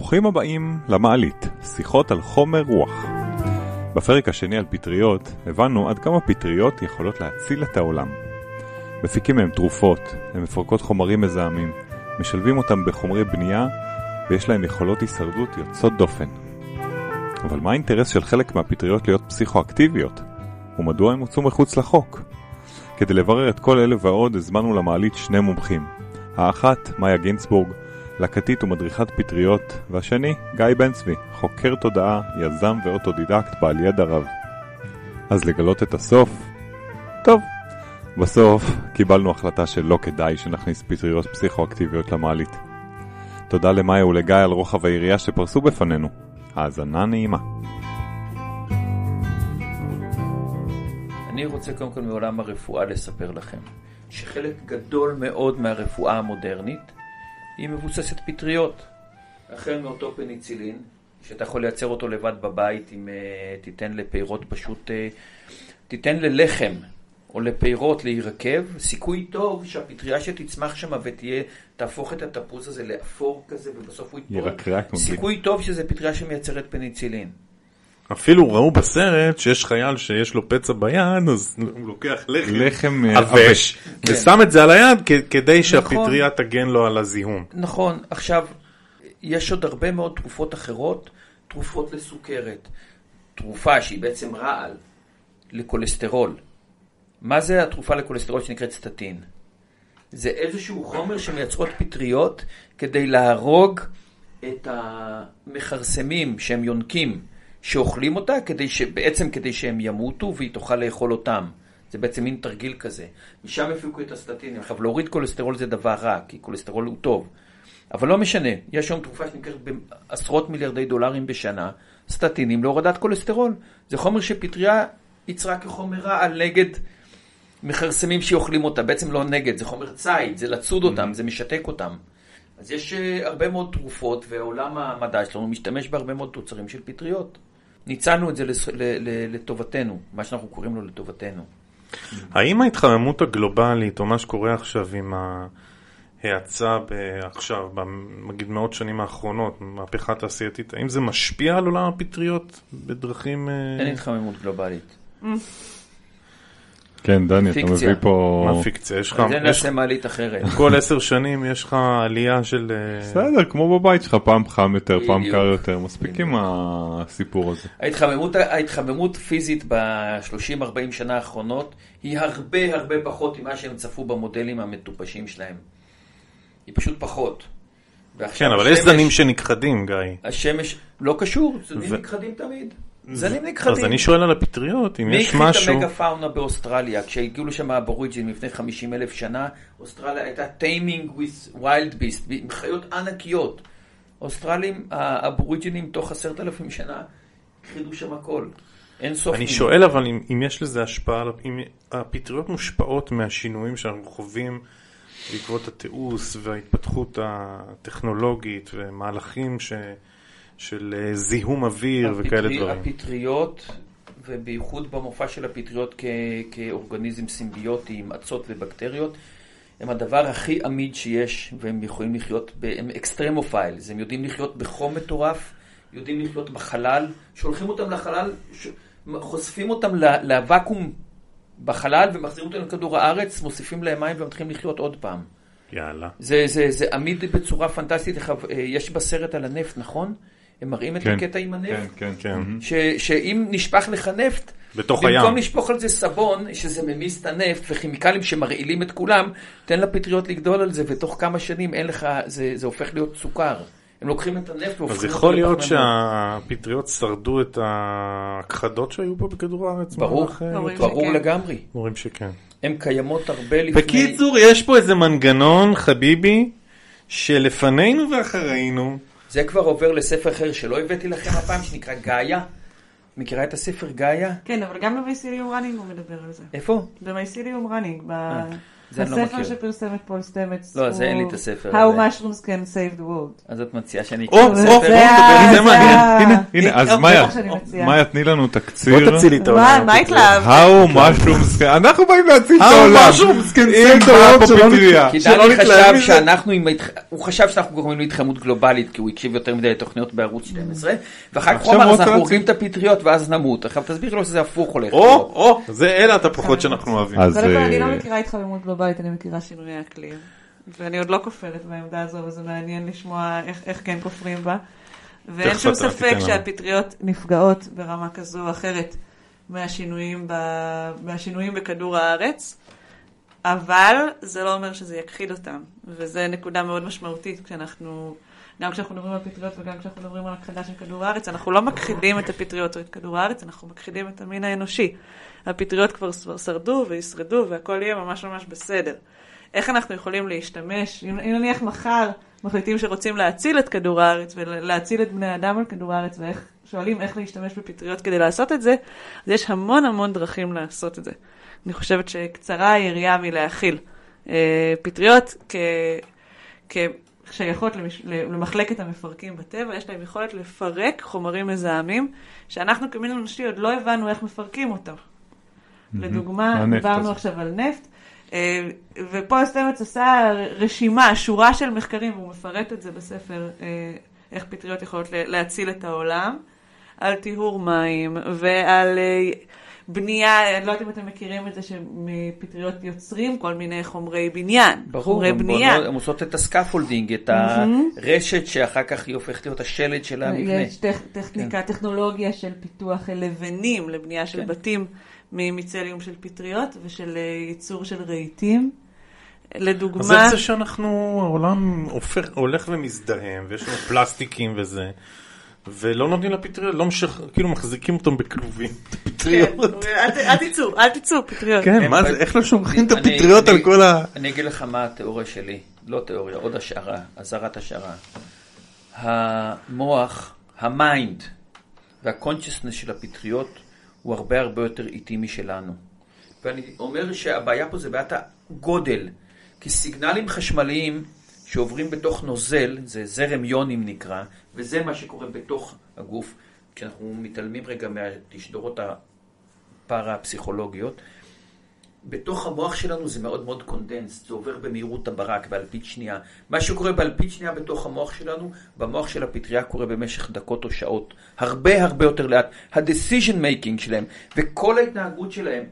ברוכים הבאים למעלית, שיחות על חומר רוח. בפרק השני על פטריות, הבנו עד כמה פטריות יכולות להציל את העולם. מפיקים מהם תרופות, הן מפרקות חומרים מזהמים, משלבים אותם בחומרי בנייה, ויש להם יכולות הישרדות יוצאות דופן. אבל מה האינטרס של חלק מהפטריות להיות פסיכואקטיביות? ומדוע הם הוצאו מחוץ לחוק? כדי לברר את כל אלה ועוד הזמנו למעלית שני מומחים. האחת, מאיה גינצבורג, לקטית ומדריכת פטריות, והשני, גיא בן צבי, חוקר תודעה, יזם ואוטודידקט בעל ידע רב. אז לגלות את הסוף? טוב. בסוף קיבלנו החלטה שלא כדאי שנכניס פטריות פסיכואקטיביות למעלית. תודה למאיה ולגיא על רוחב היריעה שפרסו בפנינו. האזנה נעימה. אני רוצה קודם כל מעולם הרפואה לספר לכם שחלק גדול מאוד מהרפואה המודרנית היא מבוססת פטריות. החל מאותו פניצילין, שאתה יכול לייצר אותו לבד בבית אם uh, תיתן לפירות פשוט, uh, תיתן ללחם או לפירות להירקב, סיכוי טוב שהפטריה שתצמח שם ותהיה, תהפוך את התפוז הזה לאפור כזה ובסוף הוא ירקרק. סיכוי טוב שזה פטריה שמייצרת פניצילין. אפילו ראו בסרט שיש חייל שיש לו פצע ביד, אז הוא לוקח לחם, לחם אה, עבש, כן. ושם את זה על היד כדי שהפטריה תגן לו על הזיהום. נכון, עכשיו, יש עוד הרבה מאוד תרופות אחרות, תרופות לסוכרת, תרופה שהיא בעצם רעל לכולסטרול. מה זה התרופה לכולסטרול שנקראת סטטין? זה איזשהו חומר שמייצרות פטריות כדי להרוג את המכרסמים שהם יונקים שאוכלים אותה, כדי ש... בעצם כדי שהם ימותו והיא תוכל לאכול אותם. זה בעצם מין תרגיל כזה. משם הפיקו את הסטטינים. עכשיו, להוריד כולסטרול זה דבר רע, כי כולסטרול הוא טוב. אבל לא משנה, יש היום תרופה שנקראת בעשרות מיליארדי דולרים בשנה, סטטינים להורדת כולסטרול. זה חומר שפטריה ייצרה כחומר רעל נגד מכרסמים שאוכלים אותה, בעצם לא נגד, זה חומר ציד, זה לצוד אותם, זה משתק אותם. אז יש uh, הרבה מאוד תרופות, ועולם המדע שלנו משתמש בהרבה מאוד תוצרים של פטריות. ניצלנו את זה לס... ל... ל... לטובתנו, מה שאנחנו קוראים לו לטובתנו. האם ההתחממות הגלובלית, או מה שקורה עכשיו עם ההאצה עכשיו, נגיד מאות שנים האחרונות, מהפכה תעשייתית, האם זה משפיע על עולם הפטריות בדרכים... אה, אין התחממות גלובלית. כן, דני, אתה. מביא פה... מה פיקציה? יש לך... זה יש- נעשה מעלית אחרת. כל עשר שנים יש לך עלייה של... אה, בסדר, כמו בבית שלך, פעם חם יותר, פעם. קר יותר, מספיק עם הסיפור הזה. ההתחממות, ההתחממות פיזית ב-30-40 שנה האחרונות היא הרבה הרבה פחות ממה שהם צפו במודלים המטופשים שלהם. היא פשוט פחות. כן, אבל יש זנים שנכחדים, גיא. השמש לא קשור, זנים ו- נכחדים תמיד. זנים נכחדים. אז אני שואל על הפטריות, אם מי יש התחיל את משהו... המגה פאונה באוסטרליה? כשהגיעו לשם האבוריג'ין לפני 50 אלף שנה, אוסטרליה הייתה טיימינג with wild beast, עם חיות ענקיות. אוסטרלים, האבוריג'ינים תוך עשרת אלפים שנה, הכחידו שם הכל. אין סוף. אני. שואל אבל אם, אם יש לזה השפעה, אם הפטריות מושפעות מהשינויים שאנחנו חווים בעקבות התיעוש וההתפתחות הטכנולוגית ומהלכים ש, של אה, זיהום אוויר וכאלה הפטרי- דברים. הפטריות, ובייחוד במופע של הפטריות כ- כאורגניזם סימביוטי עם אצות ובקטריות, הם הדבר הכי עמיד שיש, והם יכולים לחיות, ב- הם extremophiles, הם יודעים לחיות בחום מטורף, יודעים לחיות בחלל, שולחים אותם לחלל, ש- חושפים אותם לוואקום בחלל ומחזירים אותם לכדור הארץ, מוסיפים להם מים ומתחילים לחיות עוד פעם. יאללה. זה, זה, זה עמיד בצורה פנטסטית, אה, יש בסרט על הנפט, נכון? הם מראים את כן. הקטע עם הנפט. כן, כן. ש, שאם נשפך לך נפט, בתוך במקום הים. לשפוך על זה סבון, שזה ממיס את הנפט וכימיקלים שמרעילים את כולם, תן לפטריות לגדול על זה, ותוך כמה שנים אין לך, זה, זה הופך להיות סוכר. הם לוקחים את הנפט והופכים אז יכול להיות. שהפטריות שרדו את ההכחדות שהיו פה בכדור הארץ? ברור, ברור שכן. לגמרי. אומרים שכן. הן קיימות הרבה לפני... בקיצור, יש פה איזה מנגנון, חביבי, שלפנינו ואחרינו. זה כבר עובר לספר אחר שלא הבאתי לכם הפעם, שנקרא גאיה. מכירה את הספר גאיה? כן, אבל גם במייסיליום ראנינג הוא מדבר על זה. איפה? במייסיליום ראנינג, ב... זה אני לא הספר מכיר. שפרסם את פול סטמץ. לא, זה אין לי הוא את הספר How הזה. Mushrooms Can Save the World. אז את מציעה שאני אקרא את הספר? זה ה- זה מעניין. ה- הנה, הנה, אז מאיה. מאיה, תני לנו תקציר. בוא תצילי את מה, העולם. מה התלהב? How mushrooms, אנחנו באים להציל את How העולם. mushrooms can save the world, פה שלא פטריה. כי דני נתלהב חשב מזה. שאנחנו עם. הוא חשב שאנחנו גורמים להתחממות גלובלית, כי הוא הקשיב יותר מדי לתוכניות בערוץ 12, ואחר כך הוא אמר, הוא אז אנחנו. הורגים את הפטריות ואז נמות. עכשיו תסביר לו שזה הפוך הולך. או, או, זה אלה התפחות שאנחנו אוהבים. כל, אני לא אה, מכירה התחממות גלובלית, אני מכירה שינויי אקלים. ואני עוד לא כופרת בעמדה הזו, וזה מעניין לשמוע איך, איך כן כופרים בה. ואין שום ספק. שהפטריות נפגעות ברמה כזו או אחרת מהשינויים, ב... מהשינויים בכדור הארץ, אבל זה לא אומר שזה יכחיד אותם. וזו נקודה מאוד משמעותית כשאנחנו, גם כשאנחנו מדברים על פטריות וגם כשאנחנו מדברים על הכחדה של כדור הארץ, אנחנו לא מכחידים את הפטריות או את כדור הארץ, אנחנו מכחידים את המין האנושי. הפטריות כבר שרדו וישרדו והכל יהיה ממש ממש בסדר. איך אנחנו יכולים להשתמש, אם, נניח מחר מחליטים שרוצים להציל את כדור הארץ ולהציל את בני האדם על כדור הארץ ואיך שואלים איך להשתמש בפטריות כדי לעשות את זה, אז יש המון המון דרכים לעשות את זה. אני חושבת שקצרה היריעה מלהכיל. אה, פטריות כ... למש... למחלקת המפרקים בטבע, יש להם יכולת לפרק חומרים מזהמים, שאנחנו כמין אנושי עוד לא הבנו איך מפרקים אותם. לדוגמה, דיברנו. עכשיו על נפט, אה, ופה סטמץ עשה רשימה, שורה של מחקרים, והוא מפרט את זה בספר, אה, איך פטריות יכולות להציל את העולם, על טיהור מים ועל אה, בנייה, אני לא יודעת אם אתם מכירים את זה שמפטריות יוצרים כל מיני חומרי בניין, ברור, חומרי בנייה. בונות- הן עושות את ה scaffolding, את הרשת שאחר כך היא הופכת להיות השלד של המבנה. יש טכ, טכניקה, טכנולוגיה של פיתוח לבנים, לבנייה של כן. בתים ממיצליום של פטריות ושל אה, ייצור של רהיטים. לדוגמה, אז איך זה שאנחנו, העולם הופך, הולך ומזדהם, ויש לנו פלסטיקים וזה, ולא נותנים לפטריות, לא משך, כאילו מחזיקים אותם בכלובים, את כן, הפטריות. אל ת- אל תצאו, אל תצאו פטריות. כן, כן, מה זה, איך לא שומרים את הפטריות אני- על כל ה... אני אגיד לך מה התיאוריה שלי, לא תיאוריה, עוד השערה, אזהרת השערה. המוח, ה mind וה consciousness של הפטריות הוא הרבה הרבה יותר איטי משלנו. ואני אומר שהבעיה פה זה בעיית הגודל, כי סיגנלים חשמליים שעוברים בתוך נוזל, זה זרם יונים נקרא, וזה מה שקורה בתוך הגוף, כשאנחנו מתעלמים רגע מהתשדורות הפארה-פסיכולוגיות, בתוך המוח שלנו זה מאוד מאוד קונדנס, זה עובר במהירות הברק, באלפית שנייה. מה שקורה באלפית שנייה בתוך המוח שלנו, במוח של הפטריה קורה במשך דקות או שעות. הרבה הרבה יותר לאט. ה-decision making שלהם, וכל ההתנהגות שלהם,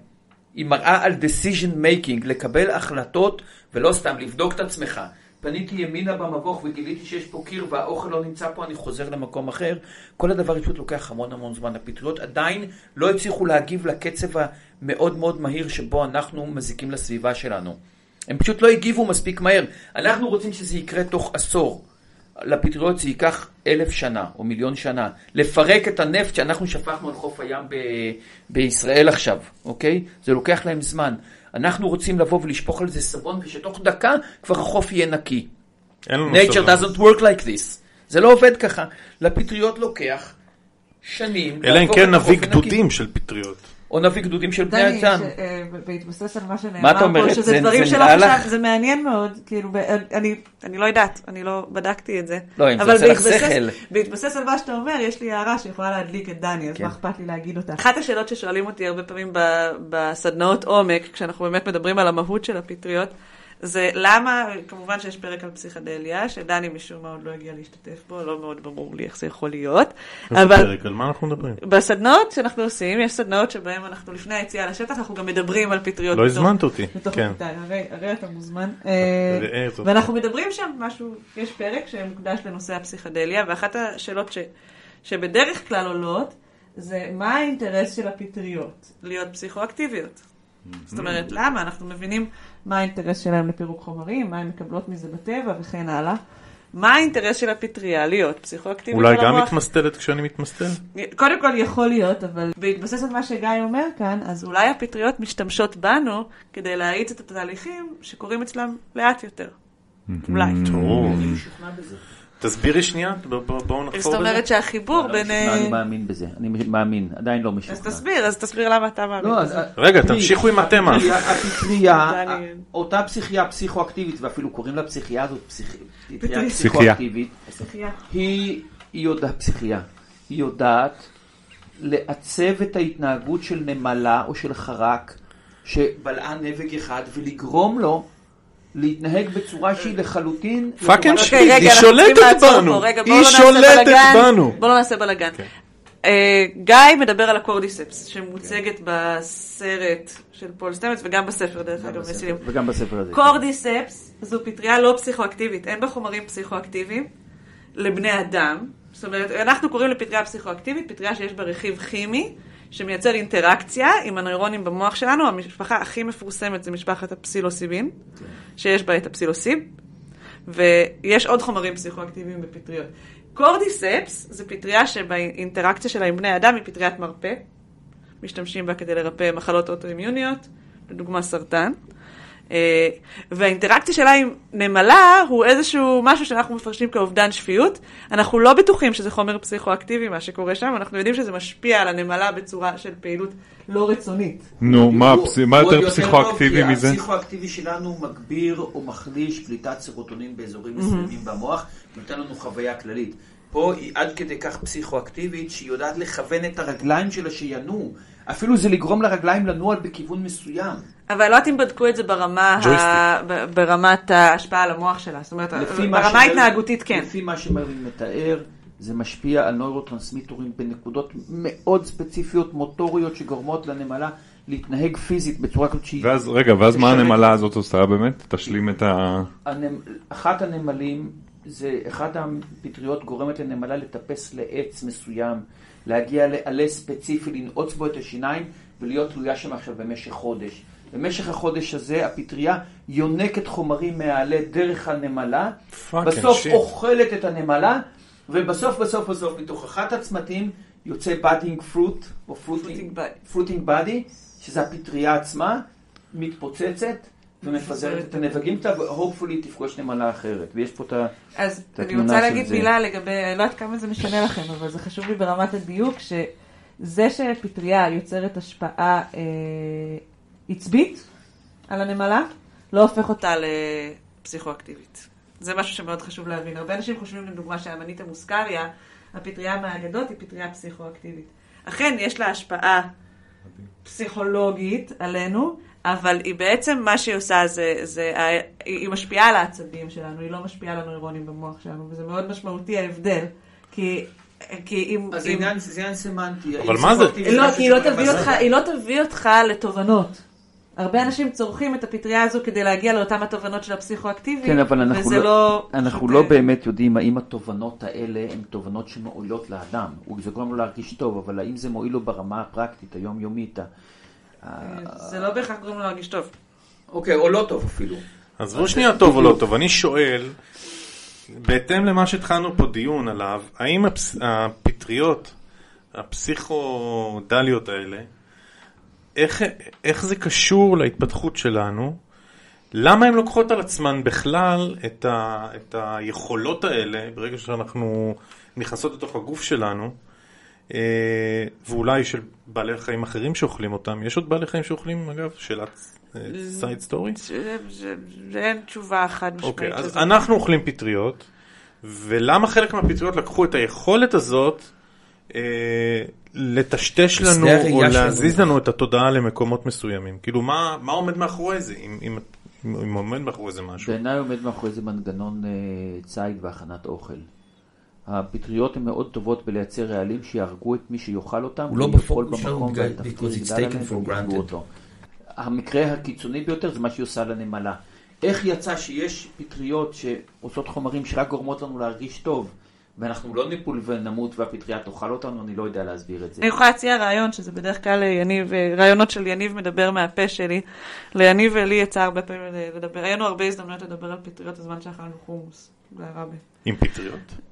היא מראה על decision making, לקבל החלטות, ולא סתם לבדוק את עצמך. פניתי ימינה במבוך וגיליתי שיש פה קיר והאוכל לא נמצא פה, אני חוזר למקום אחר. כל הדבר פשוט לוקח המון המון זמן. הפטריות עדיין לא הצליחו להגיב לקצב המאוד מאוד מהיר שבו אנחנו מזיקים לסביבה שלנו. הם פשוט לא הגיבו מספיק מהר. אנחנו רוצים שזה יקרה תוך עשור. לפטריות זה ייקח אלף שנה או מיליון שנה. לפרק את הנפט שאנחנו שפכנו על חוף הים ב- בישראל עכשיו, אוקיי? זה לוקח להם זמן. אנחנו רוצים לבוא ולשפוך על זה סבון ושתוך דקה כבר החוף יהיה נקי. אין לנו nature doesn't work like this. זה לא עובד ככה. לפטריות לוקח שנים. אלא אם כן נביא. גדודים של פטריות. או נביא גדודים של בני אדם. אה, בהתבסס על מה שנאמר? פה, שזה זה- דברים שלא נראה לך? חשב, זה מעניין מאוד, כאילו, אני, אני לא יודעת, אני לא בדקתי את זה. לא, אם זה עושה לך שכל. בהתבסס על מה שאתה אומר, יש לי הערה שיכולה להדליק את דני, אז כן. מה אכפת לי להגיד אותה? אחת השאלות ששואלים אותי הרבה פעמים בסדנאות עומק, כשאנחנו באמת מדברים על המהות של הפטריות, זה למה, כמובן שיש פרק על פסיכדליה, שדני משום מה עוד לא הגיע להשתתף בו, לא מאוד ברור לי איך זה יכול להיות. איזה אבל פרק, על מה אנחנו מדברים? בסדנאות שאנחנו עושים, יש סדנאות שבהן אנחנו לפני היציאה לשטח, אנחנו גם מדברים על פטריות. לא בתוך- הזמנת אותי. בתוך כן. הרי, הרי אתה מוזמן. אה, זאת. ואנחנו מדברים שם משהו, יש פרק שמוקדש לנושא הפסיכדליה, ואחת השאלות ש, שבדרך כלל עולות, זה מה האינטרס של הפטריות להיות פסיכואקטיביות. זאת אומרת, למה? אנחנו מבינים מה האינטרס שלהם לפירוק חומרים, מה הן מקבלות מזה בטבע וכן הלאה. מה האינטרס של הפטריה להיות פסיכואקטיבית אולי גם המוח? מתמסטלת כשאני מתמסטל? קודם כל יכול להיות, אבל בהתבסס על מה שגיא אומר כאן, אז אולי הפטריות משתמשות בנו כדי להאיץ את התהליכים שקורים אצלם לאט יותר. אולי. טוב. תסבירי שנייה, בואו נחפור זאת בזה. אומרת שהחיבור לא, בין... לא, אה, אני מאמין בזה, אני מאמין, עדיין לא משוכנע. אז תסביר, אז תסביר למה אתה מאמין. לא. רגע, תמשיכו עם התמה. הפטריה-. אותה פסיכיה פסיכואקטיבית, ואפילו קוראים לה פסיכיה הזאת. פסיכואקטיבית, פסיכיה. היא היא יודעת, פסיכיה, היא יודעת לעצב את ההתנהגות של נמלה או של חרק שבלעה נבג אחד ולגרום לו להתנהג בצורה שהיא לחלוטין... fucking shit, אוקיי, היא צריכים שולטת בנו. היא לא שולטת. בנו. בואו לא נעשה בלאגן. כן. אה, גיא מדבר על הקורדיספס, שמוצגת בסרט של פול סטמץ וגם בספר, דרך אגב. וגם בספר הזה. קורדיספס זו פטריה לא פסיכואקטיבית, אין בה חומרים פסיכואקטיביים לבני אדם. זאת אומרת, אנחנו קוראים לפטריה פסיכואקטיבית, פטריה שיש בה רכיב כימי, שמייצר אינטראקציה עם הנוירונים במוח שלנו. המשפחה הכי מפורסמת זה משפחת הפסילוסיבין, שיש בה את הפסילוסיב, ויש עוד חומרים פסיכואקטיביים בפטריות. קורדיספס זה פטריה שבאינטראקציה שלה עם בני אדם היא פטריית מרפא. משתמשים בה כדי לרפא מחלות אוטואימיוניות, לדוגמה סרטן. אה, והאינטראקציה שלה עם נמלה הוא איזשהו משהו שאנחנו מפרשים כאובדן שפיות. אנחנו לא בטוחים שזה חומר פסיכואקטיבי, מה שקורה שם, אנחנו יודעים שזה משפיע על הנמלה בצורה של פעילות לא רצונית. נו, מה יותר פסיכואקטיבי מזה? הפסיכואקטיבי שלנו מגביר או מחליש פליטת סרוטונין באזורים מסוימים במוח, נותן לנו חוויה כללית. פה היא עד כדי כך פסיכואקטיבית שהיא יודעת לכוון את הרגליים שלה שינועו. אפילו זה לגרום לרגליים לנוע בכיוון מסוים. אבל לא יודעת אם בדקו את זה ברמה, ה... ברמת ההשפעה על המוח שלה. זאת אומרת, ברמה ההתנהגותית כן. לפי מה שמרלין מתאר, זה משפיע על נוירוטרנסמיטורים בנקודות מאוד ספציפיות מוטוריות שגורמות לנמלה להתנהג פיזית בצורה כזאת שהיא... ואז, רגע, ואז מה הנמלה הזאת עושה באמת? תשלים את ה... הנמ... אחת הנמלים, זה אחת הפטריות גורמת לנמלה לטפס לעץ מסוים, להגיע לעלה ספציפי, לנעוץ בו את השיניים ולהיות תלויה שם עכשיו במשך חודש. במשך החודש הזה הפטריה יונקת חומרים מהעלה דרך הנמלה, בסוף shit. אוכלת את הנמלה, ובסוף בסוף בסוף מתוך אחת הצמתים יוצא budding fruit, או. fruiting body, שזה הפטריה עצמה, מתפוצצת ומפזרת את הנבגים איתה, ו hopefully תפגוש נמלה אחרת. ויש פה את ה... אז את אני התמונה רוצה של להגיד זה. מילה לגבי, אני לא יודעת כמה זה משנה לכם, אבל זה חשוב לי ברמת הדיוק, שזה שפטריה יוצרת השפעה אה, עצבית על הנמלה, לא הופך אותה לפסיכואקטיבית. זה משהו שמאוד חשוב להבין. הרבה אנשים חושבים לדוגמה שהאמנית המוסקריה, הפטריה מהאגדות היא פטריה פסיכואקטיבית. אכן, יש לה השפעה פסיכולוגית עלינו, אבל היא בעצם, מה שהיא עושה זה, זה היא משפיעה על העצבים שלנו, היא לא משפיעה על הנוירונים במוח שלנו, וזה מאוד משמעותי ההבדל, כי... כי אם... אז זה אם- עניין, זה עניין סמנטי. אבל מה זה? לא, כי היא לא תביא אותך? היא לא תביא אותך לתובנות. הרבה אנשים צורכים את הפטריה הזו כדי להגיע לאותן התובנות של הפסיכואקטיבי, כן, אבל אנחנו וזה לא, לא... אנחנו לא באמת יודעים האם התובנות האלה הן תובנות שמועילות לאדם. זה גורם לו להרגיש טוב, אבל האם זה מועיל לו ברמה הפרקטית, היומיומית? ה- ה- זה לא בהכרח גורם לו להרגיש טוב. אוקיי, או לא טוב אפילו. עזבו שנייה טוב או לא טוב, אני שואל, בהתאם למה שהתחלנו פה דיון עליו, האם. הפטריות, הפסיכודליות האלה, איך, איך זה קשור להתפתחות שלנו? למה הן לוקחות על עצמן בכלל את, ה, את היכולות האלה ברגע שאנחנו נכנסות לתוך הגוף שלנו, אה, ואולי של בעלי חיים אחרים שאוכלים אותם? יש עוד בעלי חיים שאוכלים, אגב? שאלת side story? זה- זה- זה אין תשובה חד משמעית. אוקיי, אז. אנחנו אוכלים פטריות, ולמה חלק מהפטריות לקחו את היכולת הזאת אה, לטשטש לנו, או. להזיז לנו את התודעה למקומות מסוימים? כאילו, מה, מה עומד מאחורי זה, אם, אם, אם, אם עומד מאחורי זה משהו? בעיניי עומד מאחורי זה מנגנון אה, ציד והכנת אוכל. הפטריות הן מאוד טובות בלייצר רעלים שיהרגו את מי שיאכל אותם, הוא לא בפוקוס שלנו because it's taken for granted. אותו. המקרה הקיצוני ביותר זה מה שהיא עושה לנמלה. איך יצא שיש פטריות שעושות חומרים שרק גורמות לנו להרגיש טוב, ואנחנו לא ניפול ונמות והפטריה תאכל אותנו, אני לא יודע להסביר את זה. אני יכולה להציע רעיון, שזה בדרך כלל יניב, רעיונות של יניב מדבר מהפה שלי. ליניב ולי יצא הרבה פעמים לדבר, היה לנו הרבה הזדמנויות לדבר על פטריות בזמן שאכלנו חומוס. עם פטריות?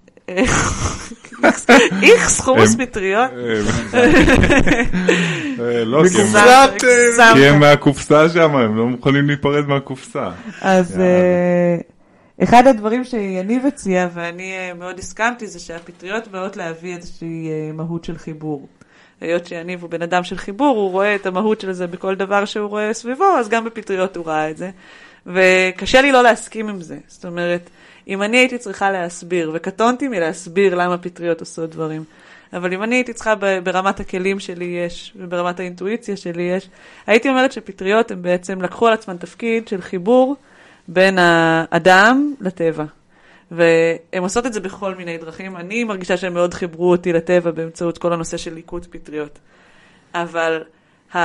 איכס חומוס פטריות. אה, לא, כי הם- מהקופסה שם, הם לא מוכנים להיפרד מהקופסה. אז. אה, אחד הדברים שיניב הציע, ואני אה, מאוד הסכמתי, זה שהפטריות באות להביא איזושהי מהות של חיבור. היות שיניב הוא בן אדם של חיבור, הוא רואה את המהות של זה בכל דבר שהוא רואה סביבו, אז גם בפטריות הוא ראה את זה. וקשה לי לא להסכים עם זה. זאת אומרת, אם אני הייתי צריכה להסביר, וקטונתי מלהסביר למה פטריות עושות דברים, אבל אם אני הייתי צריכה ברמת הכלים שלי יש, וברמת האינטואיציה שלי יש, הייתי אומרת שפטריות הם בעצם לקחו על עצמן תפקיד של חיבור בין האדם לטבע. והן עושות את זה בכל מיני דרכים. אני מרגישה שהם מאוד חיברו אותי לטבע באמצעות כל הנושא של ליקוט פטריות. אבל ה...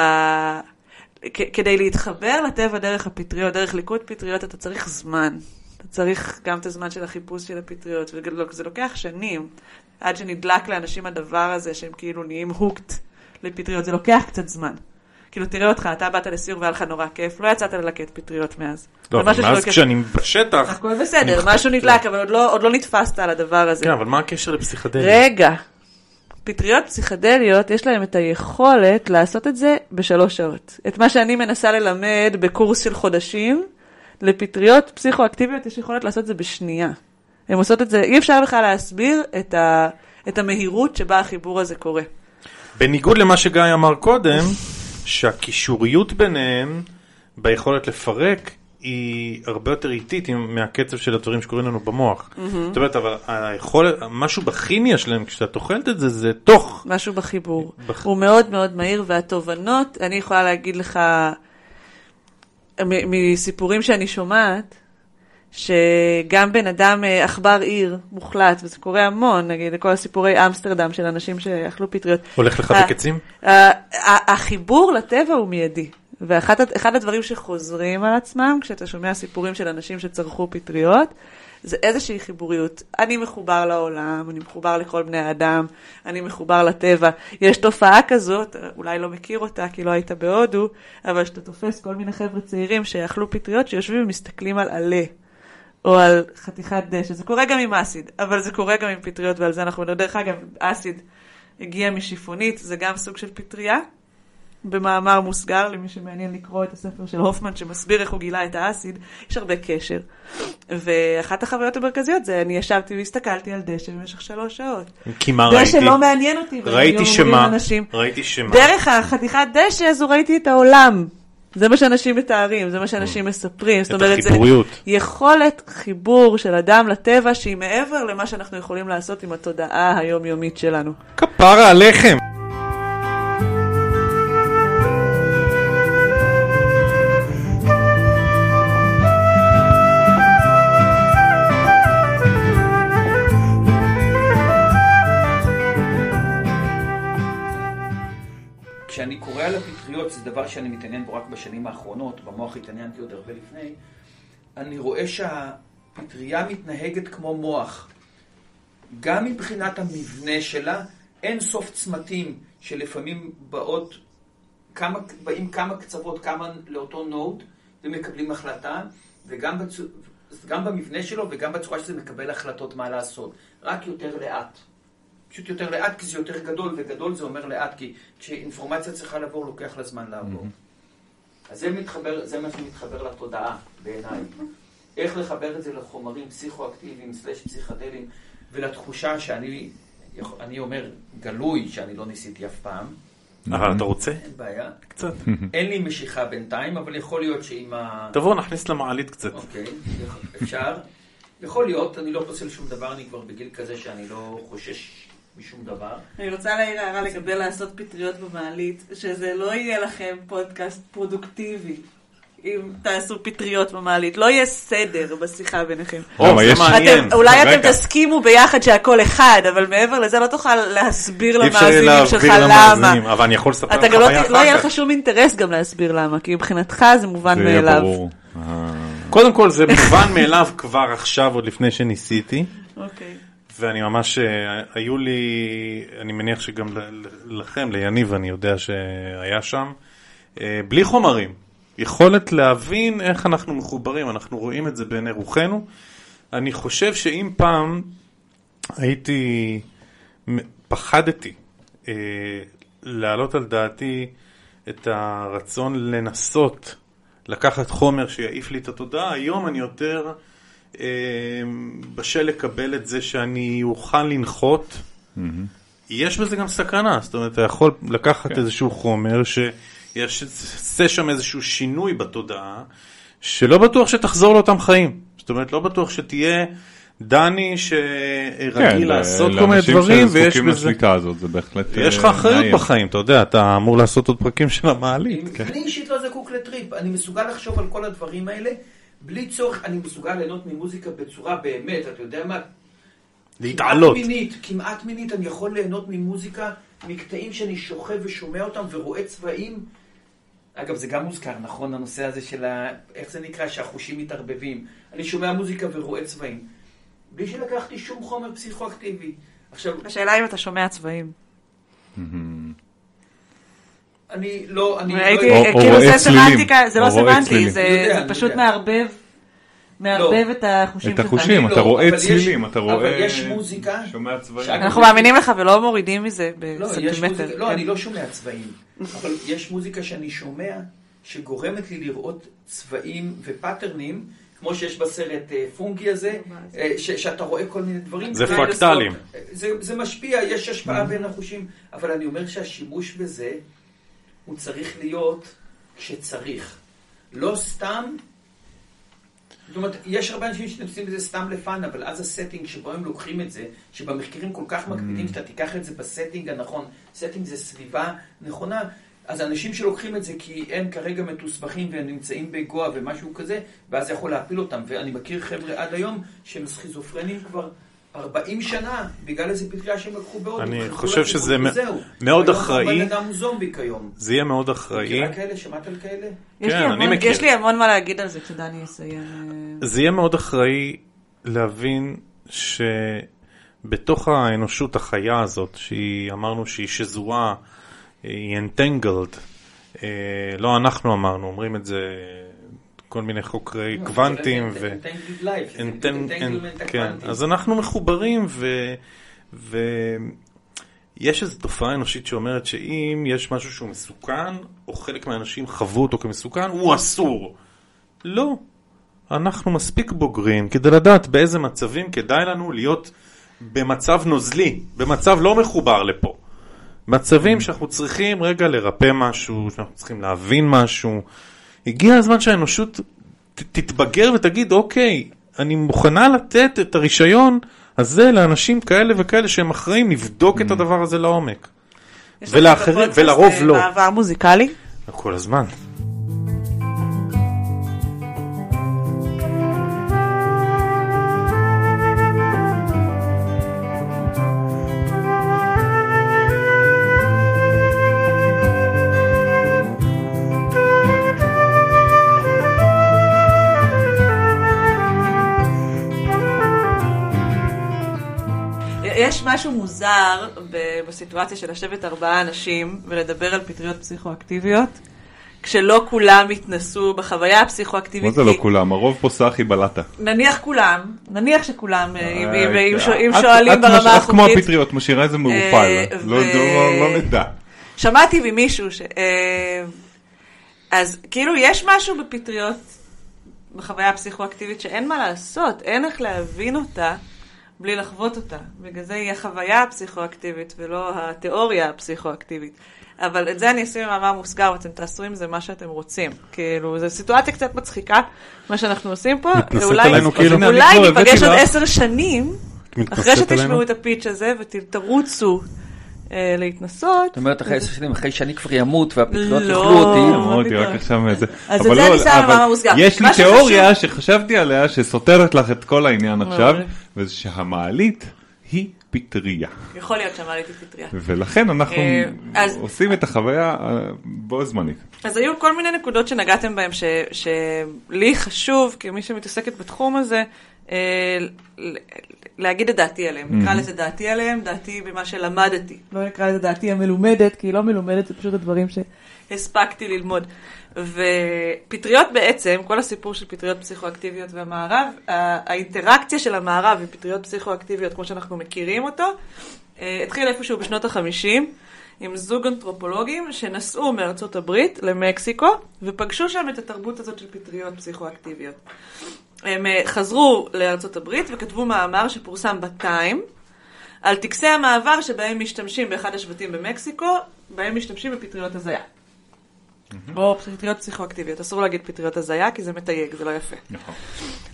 כדי להתחבר לטבע דרך הפטריות, דרך ליקוט פטריות, אתה צריך זמן. אתה צריך גם את הזמן של החיפוש של הפטריות, וזה לוקח שנים עד שנדלק לאנשים הדבר הזה שהם כאילו נהיים הוקט לפטריות, זה לוקח קצת זמן. כאילו, תראה אותך, אתה באת לסיור והיה לך נורא כיף, לא יצאת ללקט פטריות מאז. לא, אבל מאז כשאני בשטח... הכל בסדר, משהו נדלק, אבל לא, עוד לא נתפסת על הדבר הזה. כן, אבל מה הקשר לפסיכדליה? רגע, פטריות פסיכדליות, יש להם את היכולת לעשות את זה בשלוש שעות. את מה שאני מנסה ללמד בקורס של חודשים, לפטריות פסיכואקטיביות יש יכולת לעשות את זה בשנייה. הן עושות את זה, אי אפשר בכלל להסביר את, ה, את המהירות שבה החיבור הזה קורה. בניגוד למה שגיא אמר קודם, שהקישוריות ביניהם ביכולת לפרק היא הרבה יותר איטית מהקצב של הדברים שקורים לנו במוח. זאת אומרת, אבל היכולת, משהו בכימיה שלהם, כשאתה טוחנת את זה, זה תוך. משהו בחיבור. בח... הוא מאוד מאוד מהיר, והתובנות, אני יכולה להגיד לך, מסיפורים שאני שומעת, שגם בן אדם אה, עכבר עיר מוחלט, וזה קורה המון, נגיד, כל הסיפורי אמסטרדם של אנשים שאכלו פטריות. הולך לחבק עצים? החיבור לטבע הוא מיידי. ואחד הדברים שחוזרים על עצמם, כשאתה שומע סיפורים של אנשים שצרכו פטריות, זה איזושהי חיבוריות. אני מחובר לעולם, אני מחובר לכל בני האדם, אני מחובר לטבע. יש תופעה כזאת, אולי לא מכיר אותה כי לא היית בהודו, אבל שאתה תופס כל מיני חבר'ה צעירים שאכלו פטריות, שיושבים ומסתכלים על עלה. או על חתיכת דשא. זה קורה גם עם אסיד, אבל זה קורה גם עם פטריות, ועל זה אנחנו נדבר. דרך אגב, אסיד הגיע משיפונית, זה גם סוג של פטריה. במאמר מוסגר, למי שמעניין לקרוא את הספר של הופמן, שמסביר איך הוא גילה את האסיד, יש הרבה קשר. ואחת החוויות המרכזיות זה, אני ישבתי והסתכלתי על דשא במשך שלוש שעות. כי מה ראיתי? דשא לא מעניין אותי. ראיתי שמה? ראיתי שמה? דרך החתיכת דשא הזו ראיתי את העולם. זה מה שאנשים מתארים, זה מה שאנשים מספרים. זאת אומרת, זה יכולת חיבור של אדם לטבע שהיא מעבר למה שאנחנו יכולים לעשות עם התודעה היומיומית שלנו. כפרה עליכם! כשאני קורא על הפטריות, זה דבר שאני מתעניין בו רק בשנים האחרונות, במוח התעניינתי עוד הרבה לפני, אני רואה שהפטריה מתנהגת כמו מוח. גם מבחינת המבנה שלה, אין סוף צמתים שלפעמים באות, כמה, באים כמה קצוות, כמה לאותו נוד, ומקבלים החלטה, וגם בצ... גם במבנה שלו וגם בצורה שזה מקבל החלטות מה לעשות, רק יותר לאט. פשוט יותר לאט כי זה יותר גדול, וגדול זה אומר לאט, כי כשאינפורמציה צריכה לעבור, לוקח לה זמן לעבור. אז זה מתחבר, זה מה שמתחבר לתודעה, בעיניי. איך לחבר את זה לחומרים פסיכואקטיביים, סלש פסיכדליים, ולתחושה שאני, אני אומר, גלוי, שאני לא ניסיתי אף פעם. אבל אתה רוצה? אין בעיה. קצת. אין לי משיכה בינתיים, אבל יכול להיות שעם ה... תבוא, נכניס למעלית קצת. אוקיי, אפשר. יכול להיות, אני לא פוסל שום דבר, אני כבר בגיל כזה שאני לא חושש משום דבר. אני רוצה להעיר הערה לגבי לעשות פטריות במעלית, שזה לא יהיה לכם פודקאסט פרודוקטיבי. אם תעשו פטריות במעלית, לא יהיה סדר בשיחה ביניכם. או, זה מעניין. אולי אתם תסכימו ביחד שהכל אחד, אבל מעבר לזה לא תוכל להסביר למאזינים שלך למה. אבל אני יכול לספר לך חוויה אחר כך. לא יהיה לך שום אינטרס גם להסביר למה, כי מבחינתך זה מובן מאליו. קודם כל זה מובן מאליו כבר עכשיו, עוד לפני שניסיתי. אוקיי. ואני ממש, אה, היו לי, אני מניח שגם לכם, ליניב, אני יודע שהיה שם, אה, בלי חומרים. יכולת להבין איך אנחנו מחוברים, אנחנו רואים את זה בעיני רוחנו. אני חושב שאם פעם הייתי, פחדתי אה, להעלות על דעתי את הרצון לנסות לקחת חומר שיעיף לי את התודעה, היום אני יותר בשל לקבל את זה שאני אוכל לנחות, יש בזה גם סכנה, זאת אומרת, אתה יכול לקחת כן. איזשהו חומר שיעשה שם איזשהו שינוי בתודעה, שלא בטוח שתחזור לאותם חיים. זאת אומרת, לא בטוח שתהיה דני שרגיל לעשות כל מיני דברים, כן, לאנשים ויש שזקוקים בזה... לשליטה הזאת, זה בהחלט יש לך אה, אחריות. בחיים, אתה יודע, אתה אמור לעשות עוד פרקים של המעלית. כן. אני אישית לא זקוק לטריפ, אני מסוגל לחשוב על כל הדברים האלה, בלי צורך, אני מסוגל ליהנות ממוזיקה בצורה באמת, אתה יודע מה? להתעלות. כמעט מינית, כמעט מינית, אני יכול ליהנות ממוזיקה, מקטעים שאני שוכב ושומע אותם ורואה צבעים. אגב, זה גם מוזכר, נכון? הנושא הזה של ה... איך זה נקרא? שהחושים מתערבבים. אני שומע מוזיקה ורואה צבעים. בלי שלקחתי שום חומר פסיכואקטיבי. עכשיו, השאלה אם אתה שומע צבעים. אני לא... אני לא כאילו רואה זה. סמנטיקה, זה לא סמנטי. זה פשוט. מערבב, מערבב את החושים את שלך. החושים, אני אתה לא, רואה צלילים, אתה רואה... אבל יש מוזיקה שומע צבעים. אנחנו מאמינים לך ולא מורידים מזה לא, בסנטימטר. לא, כן. אני לא שומע צבעים, אבל יש מוזיקה שאני שומע שגורמת לי לראות צבעים ופאטרנים, כמו שיש בסרט אה, פונגי הזה, אה, שאתה רואה כל מיני דברים. זה כאלה. פרקטלים. אה, זה, זה משפיע, יש השפעה בין החושים, אבל אני אומר שהשימוש בזה, הוא צריך להיות כשצריך. לא סתם, זאת אומרת, יש הרבה אנשים שמשתמשים בזה סתם ל fun, אבל אז ה setting שבו הם לוקחים את זה, שבמחקרים כל כך מקפידים שאתה תיקח את זה ב setting הנכון, setting זה סביבה נכונה, אז אנשים שלוקחים את זה כי הם כרגע מתוסבכים והם נמצאים בגואה ומשהו כזה, ואז זה יכול להפיל אותם. ואני מכיר חבר'ה עד היום שהם סכיזופרנים כבר 40 שנה, בגלל איזה פטריה שהם לקחו בהודו. אני חושב שזה. מאוד היום אחראי. הבן אדם הוא זומבי כיום. זה יהיה מאוד אחראי. מכירה כאלה? שמעת על כאלה? יש לי כן, אני מכיר. יש לי המון מה להגיד על זה כשדני יסיים. אה, זה יהיה מאוד אחראי להבין שבתוך האנושות החיה הזאת, שהיא, אמרנו שהיא שזורה, היא entangled, אה, לא אנחנו אמרנו, אומרים את זה כל מיני חוקרי קוונטים ו... כן. אז אנחנו מחוברים ו... ו... יש איזו תופעה אנושית שאומרת שאם יש משהו שהוא מסוכן, או חלק מהאנשים חוו אותו כמסוכן, הוא אסור. לא. אנחנו מספיק בוגרים כדי לדעת באיזה מצבים כדאי לנו להיות במצב נוזלי, במצב לא מחובר לפה. מצבים שאנחנו צריכים רגע לרפא משהו, שאנחנו צריכים להבין משהו. הגיע הזמן שהאנושות ת- תתבגר ותגיד, אוקיי, אני מוכנה לתת את הרישיון הזה לאנשים כאלה וכאלה שהם אחראים לבדוק את הדבר הזה לעומק. ולאחרים- ולרוב אה, לא. מעבר מוזיקלי? כל הזמן. יש משהו מוזר בסיטואציה של לשבת ארבעה אנשים ולדבר על פטריות פסיכואקטיביות, כשלא כולם התנסו בחוויה הפסיכואקטיבית. מה זה לא כולם? הרוב פה סחי בלטה. נניח כולם, נניח שכולם, אה, אם- את- שואלים ברמה את כמו החוקית. הפטריות, משאירה איזה מעורפל. אה, לא- ו- לא לא נדע. שמעתי ממישהו ש... אה, אז כאילו יש משהו בפטריות, בחוויה הפסיכואקטיבית, שאין מה לעשות, אין איך להבין אותה בלי לחוות אותה. בגלל זה היא החוויה הפסיכואקטיבית ולא התיאוריה הפסיכואקטיבית. אבל את זה אני אשים במאמר מוסגר, ואתם תעשו עם זה מה שאתם רוצים. כאילו, זו סיטואציה קצת מצחיקה, מה שאנחנו עושים פה. מתנשאת אולי- עלינו כאילו. אולי ניפגש עוד עשר שנים, אחרי שתשמעו? את הפיץ' הזה ותרוצו להתנסות. זאת אומרת, אחרי עשר שנים, אחרי שאני כבר אמות והפטריות לא. יאכלו אותי, אמרתי בדיוק. רק עכשיו איזה. אז אבל את זה לא, אני שמה אבל במאמר מוסגר. יש לי תיאוריה שחשבתי עליה שסותרת לך את כל העניין עכשיו. וזה שהמעלית היא פטריה. יכול להיות שמעליתי פטריה. ולכן אנחנו אה, עושים את החוויה אה, בו זמנית. אז היו כל מיני נקודות שנגעתם בהן, ש- שלי חשוב, כמי שמתעסקת בתחום הזה, אה, להגיד את דעתי עליהם. נקרא לזה דעתי עליהם, דעתי במה שלמדתי. לא נקרא לזה דעתי המלומדת, כי היא לא מלומדת, זה פשוט הדברים שהספקתי ללמוד. ופטריות בעצם, כל הסיפור של פטריות פסיכואקטיביות והמערב, האינטראקציה של המערב עם פטריות פסיכואקטיביות, כמו שאנחנו מכירים אותו, אה, התחיל איפשהו בשנות החמישים. עם זוג אנתרופולוגים שנסעו מארצות הברית למקסיקו ופגשו שם את התרבות הזאת של פטריות פסיכואקטיביות. הם אה, חזרו לארצות הברית וכתבו מאמר שפורסם בטיים על טקסי המעבר שבהם משתמשים באחד השבטים במקסיקו, בהם משתמשים בפטריות הזיה. או פטריות פסיכואקטיביות, אסור להגיד פטריות הזיה כי זה מתייג, זה לא יפה. נכון.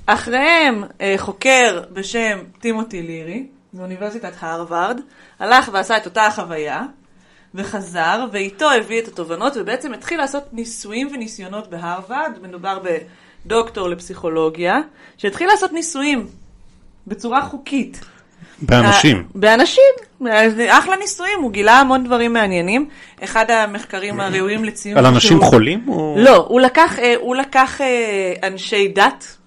אחריהם אה, חוקר בשם טימותי לירי, מאוניברסיטת הרווארד, הלך ועשה את אותה החוויה, וחזר, ואיתו הביא את התובנות, ובעצם התחיל לעשות ניסויים וניסיונות בהרווארד, מדובר בדוקטור לפסיכולוגיה, שהתחיל לעשות ניסויים בצורה חוקית. באנשים. אה, באנשים, אה, אחלה ניסויים, הוא גילה המון דברים מעניינים. אחד המחקרים הראויים לציון... על אנשים שהוא- חולים? או- לא, הוא לקח, אה, הוא לקח אה, אנשי דת,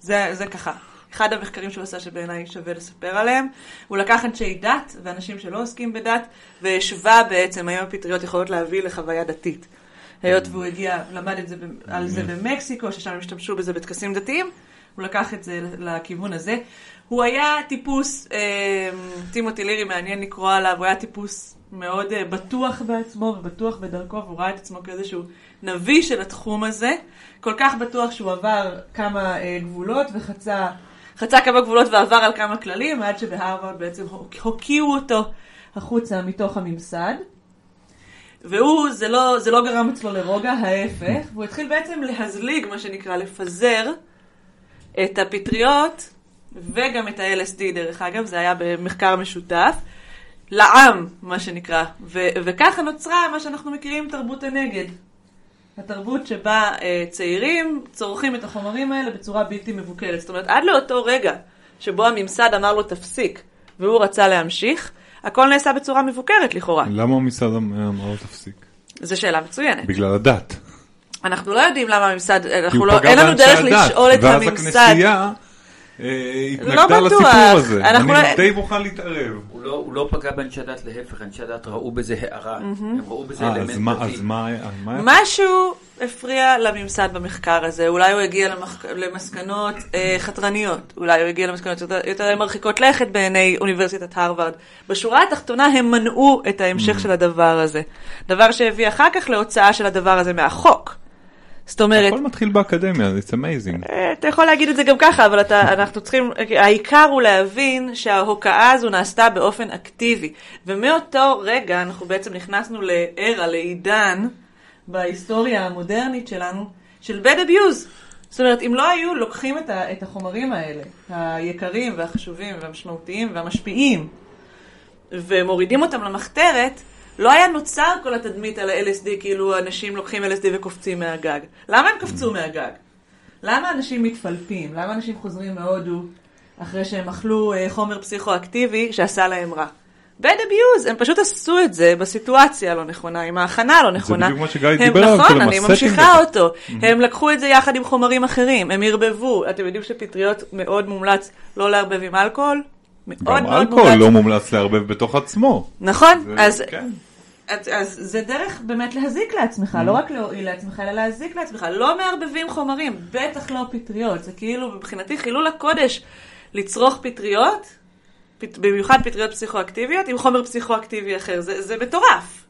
זה, זה ככה. אחד המחקרים שהוא עשה שבעיניי שווה לספר עליהם, הוא לקח אנשי דת ואנשים שלא עוסקים בדת, והשווה בעצם האם הפטריות יכולות להביא לחוויה דתית. היות והוא הגיע, למד את זה, על זה במקסיקו, ששם הם השתמשו בזה בטקסים דתיים, הוא לקח את זה לכיוון הזה. הוא היה טיפוס, אה, טימותי לירי מעניין לקרוא עליו, הוא היה טיפוס מאוד אה, בטוח בעצמו ובטוח בדרכו, והוא ראה את עצמו כאיזשהו נביא של התחום הזה. כל כך בטוח שהוא עבר כמה אה, גבולות וחצה חצה כמה גבולות ועבר על כמה כללים, עד שבהרווארד בעצם הוקיעו אותו החוצה מתוך הממסד. והוא, זה לא, זה לא גרם אצלו לרוגע, ההפך, והוא התחיל בעצם להזליג, מה שנקרא, לפזר את הפטריות וגם את ה-LSD, דרך אגב, זה היה במחקר משותף, לעם, מה שנקרא. ו- וככה נוצרה מה שאנחנו מכירים תרבות הנגד. התרבות שבה אה, צעירים צורכים את החומרים האלה בצורה בלתי מבוקרת. זאת אומרת, עד לאותו רגע שבו הממסד אמר לו תפסיק, והוא רצה להמשיך, הכל נעשה בצורה מבוקרת לכאורה. למה אמר לו תפסיק? זו שאלה מצוינת. בגלל הדת. אנחנו לא יודעים למה הממסד, אנחנו לא, אין לנו דרך הדת, לשאול את ואז הממסד. הכנסייה אה, התנגדה בטוח. לסיפור הזה. אנחנו אני לא- די מוכן להתערב. לא, הוא לא פגע באנשי הדת, להפך, אנשי הדת ראו בזה הערה, הם ראו בזה אה, אלמנט אז מה, דתי. אז מה, היה- מה? משהו הפריע לממסד במחקר הזה, אולי הוא הגיע למח... למסקנות אה, חתרניות, אולי הוא הגיע למסקנות יותר, יותר מרחיקות לכת בעיני אוניברסיטת הרווארד. בשורה התחתונה הם מנעו את ההמשך של הדבר הזה. דבר שהביא אחר כך להוצאה של הדבר הזה מהחוק. זאת אומרת, הכל מתחיל באקדמיה, it's amazing. אה, אתה יכול להגיד את זה גם ככה, אבל אתה, אנחנו צריכים, העיקר הוא להבין שההוקעה הזו נעשתה באופן אקטיבי. ומאותו רגע אנחנו בעצם נכנסנו לארה, לעידן, בהיסטוריה המודרנית שלנו, של bad abuse. זאת אומרת, אם לא היו לוקחים את, ה, את החומרים האלה, היקרים והחשובים והמשמעותיים והמשפיעים, ומורידים אותם למחתרת, לא היה נוצר כל התדמית על ה-LSD, כאילו אנשים לוקחים LSD וקופצים מהגג. למה הם קפצו מהגג? למה אנשים מתפלפים? למה אנשים חוזרים מהודו אחרי שהם אכלו אה, חומר פסיכואקטיבי שעשה להם רע? bad abuse, הם פשוט עשו את זה בסיטואציה הלא נכונה, עם ההכנה הלא נכונה. בדיוק מה שגיא הם- דיבר עליו, נכון, אני ממשיכה אותו. הם לקחו את זה יחד עם חומרים אחרים, הם ערבבו. אתם יודעים שפטריות מאוד מומלץ לא לערבב עם אלכוהול? מאוד גם מאוד אלכוהול מומלץ. לא מומלץ לערבב בתוך עצמו. נכון, זה- אז כן. אז, אז זה דרך באמת להזיק לעצמך, לא רק להועיל לעצמך, אלא להזיק לעצמך. לא מערבבים חומרים, בטח לא פטריות. זה כאילו, מבחינתי, חילול הקודש לצרוך פטריות, פט, במיוחד פטריות פסיכואקטיביות, עם חומר פסיכואקטיבי אחר. זה, זה מטורף.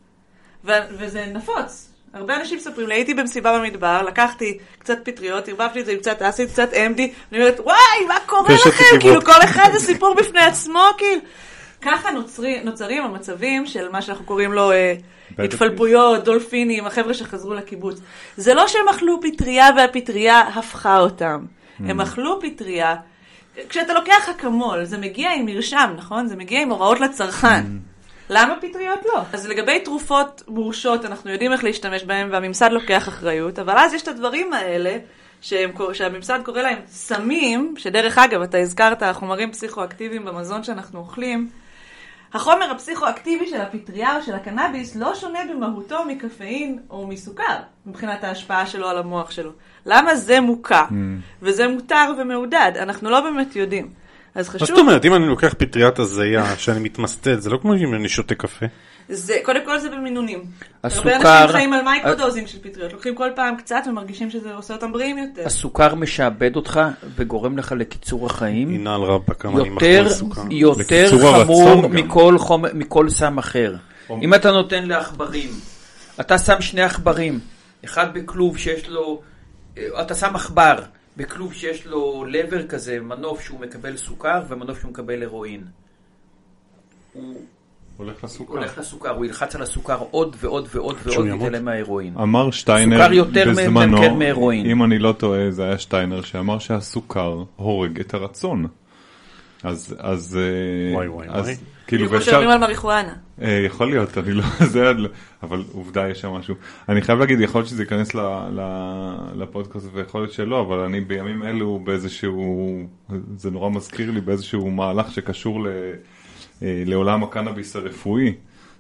ו, וזה נפוץ. הרבה אנשים מספרים לי, הייתי במסיבה במדבר, לקחתי קצת פטריות, ערבבתי את זה עם קצת אסיד, קצת אמדי, ואני אומרת, וואי, מה קורה לכם? וודקה." כאילו, כל אחד זה סיפור בפני עצמו, כאילו. ככה נוצרי, נוצרים המצבים של מה שאנחנו קוראים לו אה, Bad התפלפויות, דולפינים, החבר'ה שחזרו לקיבוץ. זה לא שהם אכלו פטריה והפטריה הפכה אותם. הם אכלו פטריה. כשאתה לוקח אקמול, זה מגיע עם מרשם, נכון? זה מגיע עם הוראות לצרכן. למה פטריות לא? אז לגבי תרופות מורשות, אנחנו יודעים איך להשתמש בהן, והממסד לוקח אחריות, אבל אז יש את הדברים האלה, שהם, שהממסד קורא להם סמים, שדרך אגב, אתה הזכרת חומרים פסיכואקטיביים במזון שאנחנו אוכלים, החומר הפסיכואקטיבי של הפטריה או של הקנאביס לא שונה במהותו מקפאין או מסוכר, מבחינת ההשפעה שלו על המוח שלו. למה זה מוקע, וזה מותר ומעודד? אנחנו לא באמת יודעים. אז מה חשוב... זאת אומרת, אם אני לוקח פטריית הזיה שאני מתמסטל, זה לא כמו אם אני שותה קפה. זה, קודם כל זה במינונים. הסוכר- הרבה אנשים חיים על מייקרודוזים של פטריות, לוקחים כל פעם קצת ומרגישים שזה עושה אותם בריאים יותר. הסוכר משעבד אותך וגורם לך לקיצור החיים. הנה על רבה כמה אני יותר, מחמיר סוכר. יותר חמור. מכל, חומר, מכל סם אחר. אם אתה נותן לעכברים, אתה שם שני עכברים, אחד בכלוב שיש לו, אה, אתה שם עכבר בכלוב שיש לו לבר כזה, מנוף שהוא מקבל סוכר ומנוף שהוא מקבל הרואין. הוא הולך לסוכר. הולך לסוכר, הוא ילחץ על הסוכר עוד ועוד ועוד ועוד. ויתעלם מההרואין. אמר שטיינר סוכר יותר בזמנו, מהרואין. אם אני לא טועה, זה היה שטיינר שאמר שהסוכר הורג את הרצון. אז, אז, אה, וואי, וואי, אז וואי. כאילו, ואפשר, שאומרים על מריחואנה. אה, יכול להיות, אני לא, זה, עד לא- אבל עובדה יש שם משהו. אני חייב להגיד, יכול להיות שזה ייכנס ל, ל, לפודקאסט ויכול להיות שלא, אבל אני בימים אלו באיזשהו, זה נורא מזכיר לי באיזשהו מהלך שקשור ל, אה, לעולם הקנאביס הרפואי,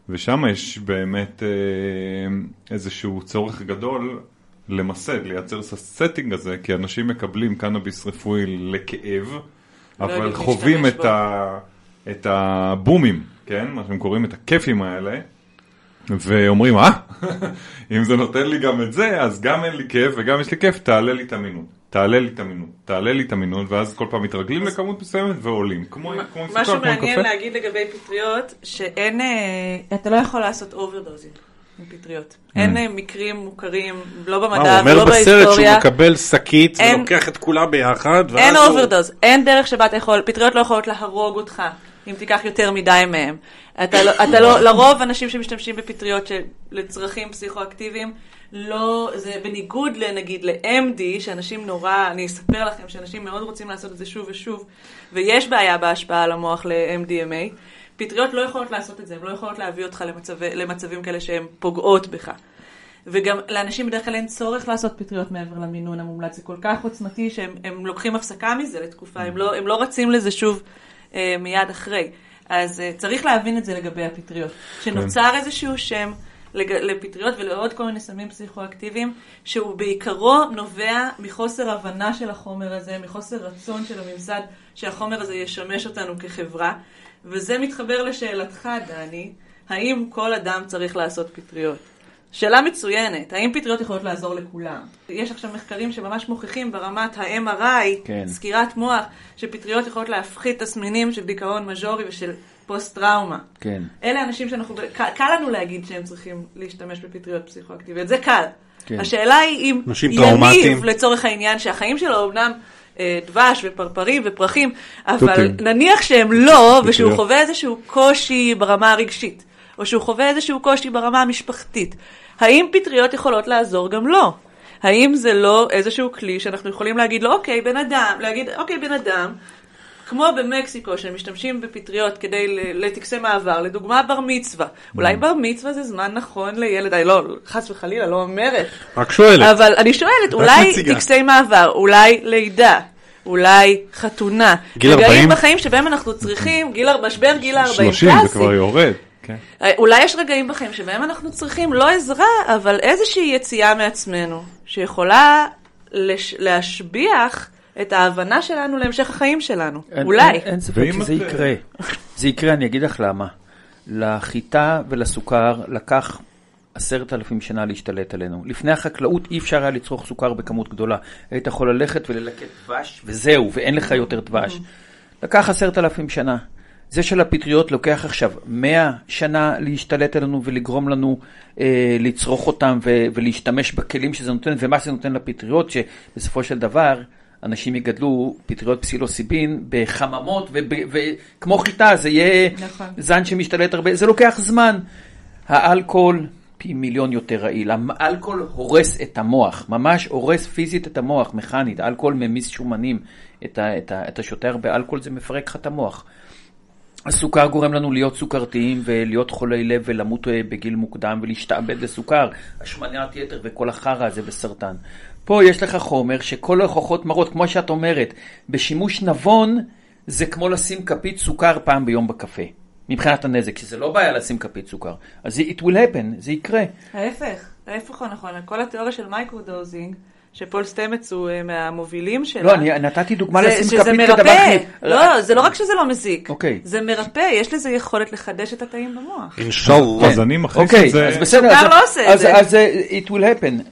ושם יש באמת אה, איזשהו צורך גדול למסד, לייצר את ה setting הזה, כי אנשים מקבלים קנאביס רפואי לכאב, אבל יודעים חווים את. ה... את הבומים, כן? מה שהם קוראים את הכיפים האלה, ואומרים, אה, אם זה נותן לי גם את זה, אז גם אין לי כיף וגם יש לי כיף, תעלה לי את המינון. תעלה לי את המינון, תעלה לי את המינון, ואז כל פעם מתרגלים לכמות מסוימת ועולים. כמו כמו עם סוכר, משהו כמו עם מעניין קפה. להגיד לגבי פטריות, שאין, אה, אתה לא יכול לעשות אוברדוזים עם פטריות. אין אה, מקרים מוכרים, לא מה, הוא במדע אומר ולא בסרט שהוא בהיסטוריה. מקבל שקית ולוקח את כולה ביחד, אין הוא- overdose, אין דרך שבה אתה יכול, פטריות לא יכולות להרוג אותך אם תיקח יותר מדי מהם. אתה לא, אתה לא, לרוב אנשים שמשתמשים בפטריות לצרכים פסיכואקטיביים, לא, זה בניגוד לנגיד ל-MD, שאנשים נורא, אני אספר לכם שאנשים מאוד רוצים לעשות את זה שוב ושוב, ויש בעיה בהשפעה על המוח ל-MDMA. פטריות לא יכולות לעשות את זה, הן לא יכולות להביא אותך למצב, למצבים כאלה שהן פוגעות בך. וגם לאנשים בדרך כלל אין צורך לעשות פטריות מעבר למינון המומלץ, זה כל כך עוצמתי שהם הם לוקחים הפסקה מזה לתקופה, הם לא, הם לא רצים לזה שוב אה, מיד אחרי. אז אה, צריך להבין את זה לגבי הפטריות. שנוצר איזשהו שם לג, לפטריות ולעוד כל מיני סמים פסיכואקטיביים, שהוא בעיקרו נובע מחוסר הבנה של החומר הזה, מחוסר רצון של הממסד שהחומר הזה ישמש אותנו כחברה. וזה מתחבר לשאלתך, דני, האם כל אדם צריך לעשות פטריות? שאלה מצוינת, האם פטריות יכולות לעזור לכולם? יש עכשיו מחקרים שממש מוכיחים ברמת ה-MRI, כן. סקירת מוח, שפטריות יכולות להפחית תסמינים של דיכאון מז'ורי ושל פוסט-טראומה. כן. אלה אנשים שאנחנו, קל, קל לנו להגיד שהם צריכים להשתמש בפטריות פסיכואקטיביות, זה קל. כן. השאלה היא אם אנשים טראומטיים. יניב לצורך העניין שהחיים שלו אמנם דבש ופרפרים ופרחים, אבל תותים. נניח שהם לא, ושהוא פטריות. חווה איזשהו קושי ברמה הרגשית, או שהוא חווה איזשהו קושי ברמה המשפחתית, האם פטריות יכולות לעזור גם לו? האם זה לא איזשהו כלי שאנחנו יכולים להגיד לו, אוקיי, בן אדם, להגיד, אוקיי, בן אדם, כמו במקסיקו, שהם משתמשים בפטריות כדי לטקסי מעבר, לדוגמה בר מצווה. אולי בר מצווה זה זמן נכון לילד, אני לא, חס וחלילה, לא אומרת. רק שואלת. אבל אני שואלת, אולי. טקסי מעבר, אולי לידה, אולי חתונה. גיל רגעים 40? בחיים שבהם אנחנו צריכים, גיל, משבר גיל ה-40 30 זה קלאסי. כבר יורד. כן. אה, אולי יש רגעים בחיים שבהם אנחנו צריכים לא עזרה, אבל איזושהי יציאה מעצמנו, שיכולה לש... להשביח את ההבנה שלנו להמשך החיים שלנו. אין- אולי. אין, אין ספק שזה את- יקרה. זה יקרה, אני אגיד לך למה. לחיטה ולסוכר לקח עשרת אלפים שנה להשתלט עלינו. לפני החקלאות אי אפשר היה לצרוך סוכר בכמות גדולה. היית יכול ללכת וללקט דבש, וזהו, ואין לך יותר דבש. לקח עשרת אלפים שנה. זה של הפטריות לוקח עכשיו מאה שנה להשתלט עלינו ולגרום לנו אה, לצרוך אותם ו- ולהשתמש בכלים שזה נותן, ומה שזה נותן לפטריות, שבסופו של דבר אנשים יגדלו פטריות פסילוסיבין בחממות, וכמו חיטה, זה יהיה נכון. זן שמשתלט הרבה, זה לוקח זמן. האלכוהול פי מיליון יותר רעיל. האלכוהול הורס את המוח, ממש הורס פיזית את המוח, מכנית. האלכוהול ממיס שומנים. את, את, ה, את השותה הרבה אלכוהול זה מפרק לך את המוח. הסוכר גורם לנו להיות סוכרתיים ולהיות חולי לב ולמות אה, בגיל מוקדם ולהשתעבד לסוכר, השמנת יתר וכל החרא הזה בסרטן. פה יש לך חומר שכל ההוכחות מראות, כמו שאת אומרת, בשימוש נבון זה כמו לשים כפית סוכר פעם ביום בקפה. מבחינת הנזק, שזה לא בעיה לשים כפית סוכר. אז it will happen, זה יקרה. ההפך, ההפך הוא נכון. כל התיאוריה של microdosing, שפול סטמץ הוא אה, מהמובילים שלה. לא, אני נתתי דוגמה זה- לשים שזה כפית כדבר מרפא. חיובי. לא, זה לא רק שזה לא מזיק. אוקיי. זה מרפא, יש לזה יכולת לחדש את התאים במוח. אינשאללה. אז אני מכניס אוקיי, את זה... אז בסדר, סוכר אז- לא עושה את אז- זה. אז אה, it will happen.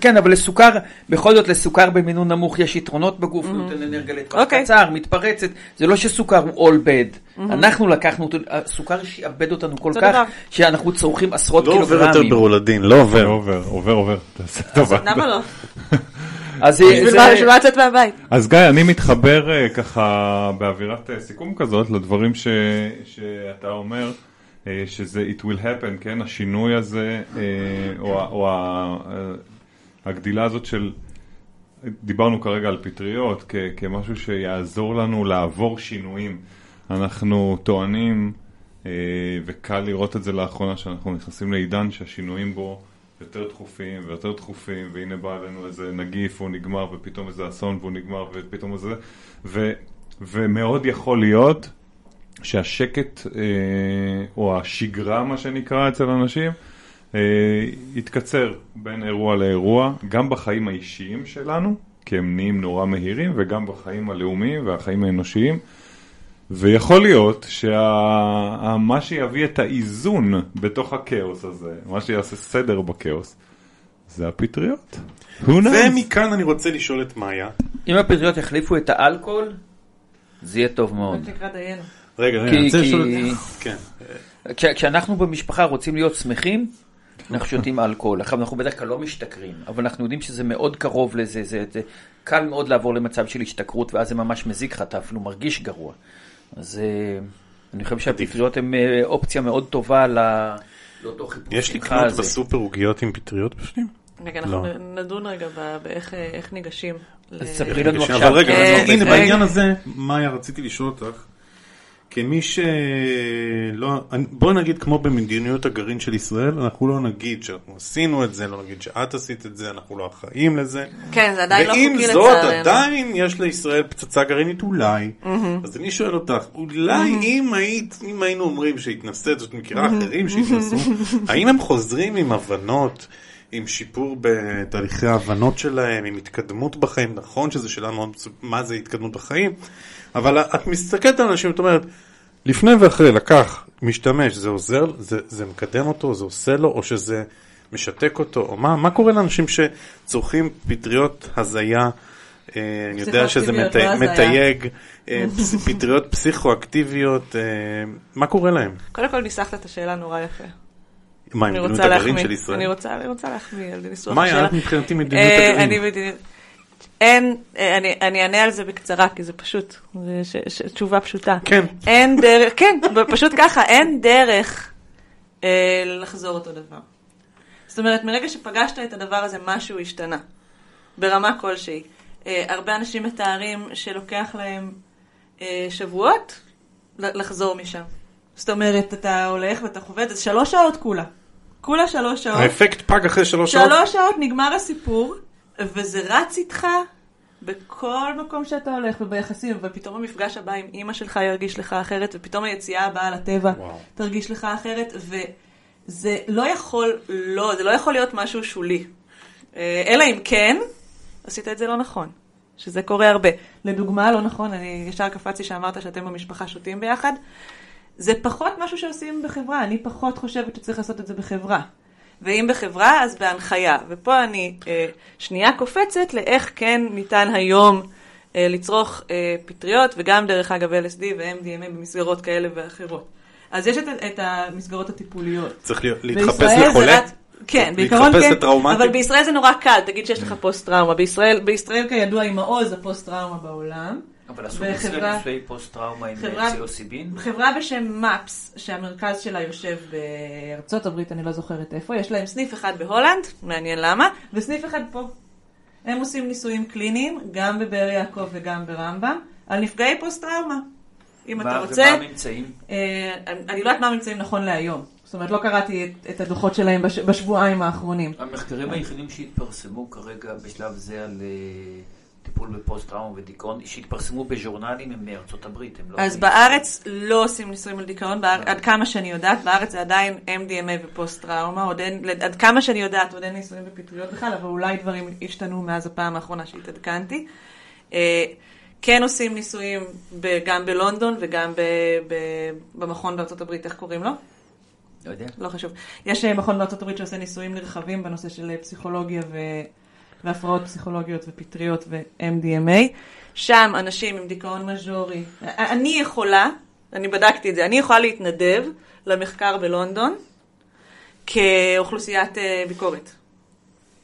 כן, אבל לסוכר, בכל זאת לסוכר במינון נמוך יש יתרונות בגוף, הוא נותן אנרגיה לטווח אוקיי. קצר, מתפרצת, זה לא שסוכר הוא all bad. אנחנו לקחנו הסוכר שיעבד אותנו כל כך, דבר. שאנחנו צורכים עשרות לא עובר יותר קילוגרמים. ברולדין, לא עובר. עובר, עובר, עובר. תעשה טובה. למה לא? אז זה- בשביל זה- מה- לצאת מהבית? אז גיא, אני מתחבר אה, ככה באווירת אה, סיכום כזאת לדברים ש, שאתה אומר, אה, שזה it will happen, כן, השינוי הזה, אה, או, או אה, הגדילה הזאת של, דיברנו כרגע על פטריות כ, כמשהו שיעזור לנו לעבור שינויים. אנחנו טוענים, אה, וקל לראות את זה לאחרונה, שאנחנו נכנסים לעידן שהשינויים בו יותר דחופים ויותר דחופים, והנה בא עלינו איזה נגיף והוא נגמר, ופתאום איזה אסון והוא נגמר, ופתאום איזה... ו, ומאוד יכול להיות שהשקט, אה, או השגרה, מה שנקרא אצל אנשים, יתקצר בין אירוע לאירוע, גם בחיים האישיים שלנו, כי הם נהיים נורא מהירים, וגם בחיים הלאומיים והחיים האנושיים. ויכול להיות שמה שיביא את האיזון בתוך הכאוס הזה, מה שיעשה סדר בכאוס, זה הפטריות. ומכאן אני רוצה לשאול את מאיה. אם הפטריות יחליפו את האלכוהול, זה יהיה טוב מאוד. רגע, רגע, אני רוצה לשאול את... כן. כש- כשאנחנו במשפחה רוצים להיות שמחים, אנחנו שותים אלכוהול. עכשיו, אנחנו בדרך כלל לא משתכרים, אבל אנחנו יודעים שזה מאוד קרוב לזה, זה, זה קל מאוד לעבור למצב של השתכרות, ואז זה ממש מזיק לך, אתה אפילו מרגיש גרוע. אז אה, אני חושב שהפטריות הן אה, אופציה מאוד טובה לאותו חיפוש יש לקנות הזה. בסופר עוגיות עם פטריות בפנים? רגע, אנחנו לא. נדון רגע באיך אה, ניגשים. אז ספרי לנו עכשיו. אבל רגע, אז הנה. בעניין הזה, מאיה, רציתי לשאול אותך, כמי שלא, בואי נגיד כמו במדיניות הגרעין של ישראל, אנחנו לא נגיד שאנחנו עשינו את זה, לא נגיד שאת עשית את זה, אנחנו לא אחראים לזה. כן, זה עדיין לא ועם חוקי זאת, לצערנו. עדיין יש לישראל פצצה גרעינית אולי. אז אני שואל אותך, אולי אם היית, אם היינו אומרים שהתנסית, זאת מכירה אחרים שהתנסו, האם הם חוזרים עם הבנות? עם שיפור בתהליכי ההבנות שלהם, עם התקדמות בחיים, נכון שזה שאלה מאוד מה זה התקדמות בחיים, אבל את מסתכלת על אנשים, את אומרת, לפני ואחרי, לקח, משתמש, זה עוזר, זה, זה מקדם אותו, זה עושה לו, או שזה משתק אותו, או מה, מה קורה לאנשים שצורכים פטריות הזיה, אה, אני יודע שזה לא. מתייג, אה, פטריות פסיכואקטיביות, אה, מה קורה להם? קודם כל ניסחת את השאלה נורא יפה. מה, מדיניות רוצה הגרעין. של ישראל? אני רוצה להחמיא על ניסוח השאלה. את מבחינתי מדיניות הגרעין. אין, אה, אני- אני אענה על זה בקצרה, כי זה פשוט, ש- תשובה פשוטה. כן. אין דרך, כן, פשוט ככה, אין דרך אה, לחזור אותו דבר. זאת אומרת, מרגע שפגשת את הדבר הזה, משהו השתנה, ברמה כלשהי. אה, הרבה אנשים מתארים שלוקח להם אה, שבועות לחזור משם. זאת אומרת, אתה הולך ואתה חווה את זה, שלוש שעות כולה. כולה שלוש שעות. האפקט פג אחרי שלוש שעות? שלוש שעות נגמר הסיפור, וזה רץ איתך בכל מקום שאתה הולך וביחסים, ופתאום המפגש הבא עם אימא שלך ירגיש לך אחרת, ופתאום היציאה הבאה לטבע וואו. תרגיש לך אחרת, וזה לא יכול, לא, זה לא יכול להיות משהו שולי. אה, אלא אם כן, עשית את זה לא נכון. שזה קורה הרבה. לדוגמה, לא נכון, אני ישר קפצתי שאמרת שאתם במשפחה שותים ביחד. זה פחות משהו שעושים בחברה, אני פחות חושבת שצריך לעשות את זה בחברה. ואם בחברה, אז בהנחיה. ופה אני אה, שנייה קופצת לאיך כן ניתן היום אה, לצרוך אה, פטריות, וגם דרך אגב LSD ו-MDMA במסגרות כאלה ואחרות. אז יש את, את המסגרות הטיפוליות. צריך להתחפש לחולה? רק- כן, בעיקרון כן, לטראומטי? אבל בישראל זה נורא קל, תגיד שיש לך פוסט טראומה. בישראל, בישראל כידוע היא מעוז הפוסט טראומה בעולם. אבל עשו בחברה- בישראל לפני פוסט טראומה עם פסילוסיבין? חברה בשם MAPS, שהמרכז שלה יושב בארצות הברית, אני לא זוכרת איפה, יש להם סניף אחד בהולנד, מעניין למה, וסניף אחד פה. הם עושים ניסויים קליניים, גם בבאר יעקב וגם ברמב"ם, על נפגעי פוסט טראומה. אם אתה מה- רוצה, ומה הממצאים? אה, אני לא יודעת מה הממצאים נכון להיום. זאת אומרת, לא קראתי את, את הדוחות שלהם בש, בשבועיים האחרונים. המחקרים היחידים שהתפרסמו כרגע בשלב זה על אה, טיפול בפוסט טראומה ודיכאון, שהתפרסמו בז'ורנלים הם מארצות הברית, הם לא... אז בארץ לא עושים ניסויים על דיכאון, באר... עד כמה שאני יודעת, בארץ זה עדיין MDMA ופוסט טראומה, עוד אין, עד כמה שאני יודעת, עוד אין ניסויים בפטריות בכלל, אבל אולי דברים השתנו מאז הפעם האחרונה שהתעדכנתי. אה, כן עושים ניסויים ב... גם בלונדון וגם ב... ב... במכון בארצות הברית, איך קוראים לו? לא יודע. לא חשוב. יש אה, מכון בארצות הברית שעושה ניסויים נרחבים בנושא של אה, פסיכולוגיה ו... והפרעות פסיכולוגיות ופטריות ו-MDMA. שם אנשים עם דיכאון מז'ורי. אני יכולה, אני בדקתי את זה, אני יכולה להתנדב למחקר בלונדון כאוכלוסיית אה, ביקורת.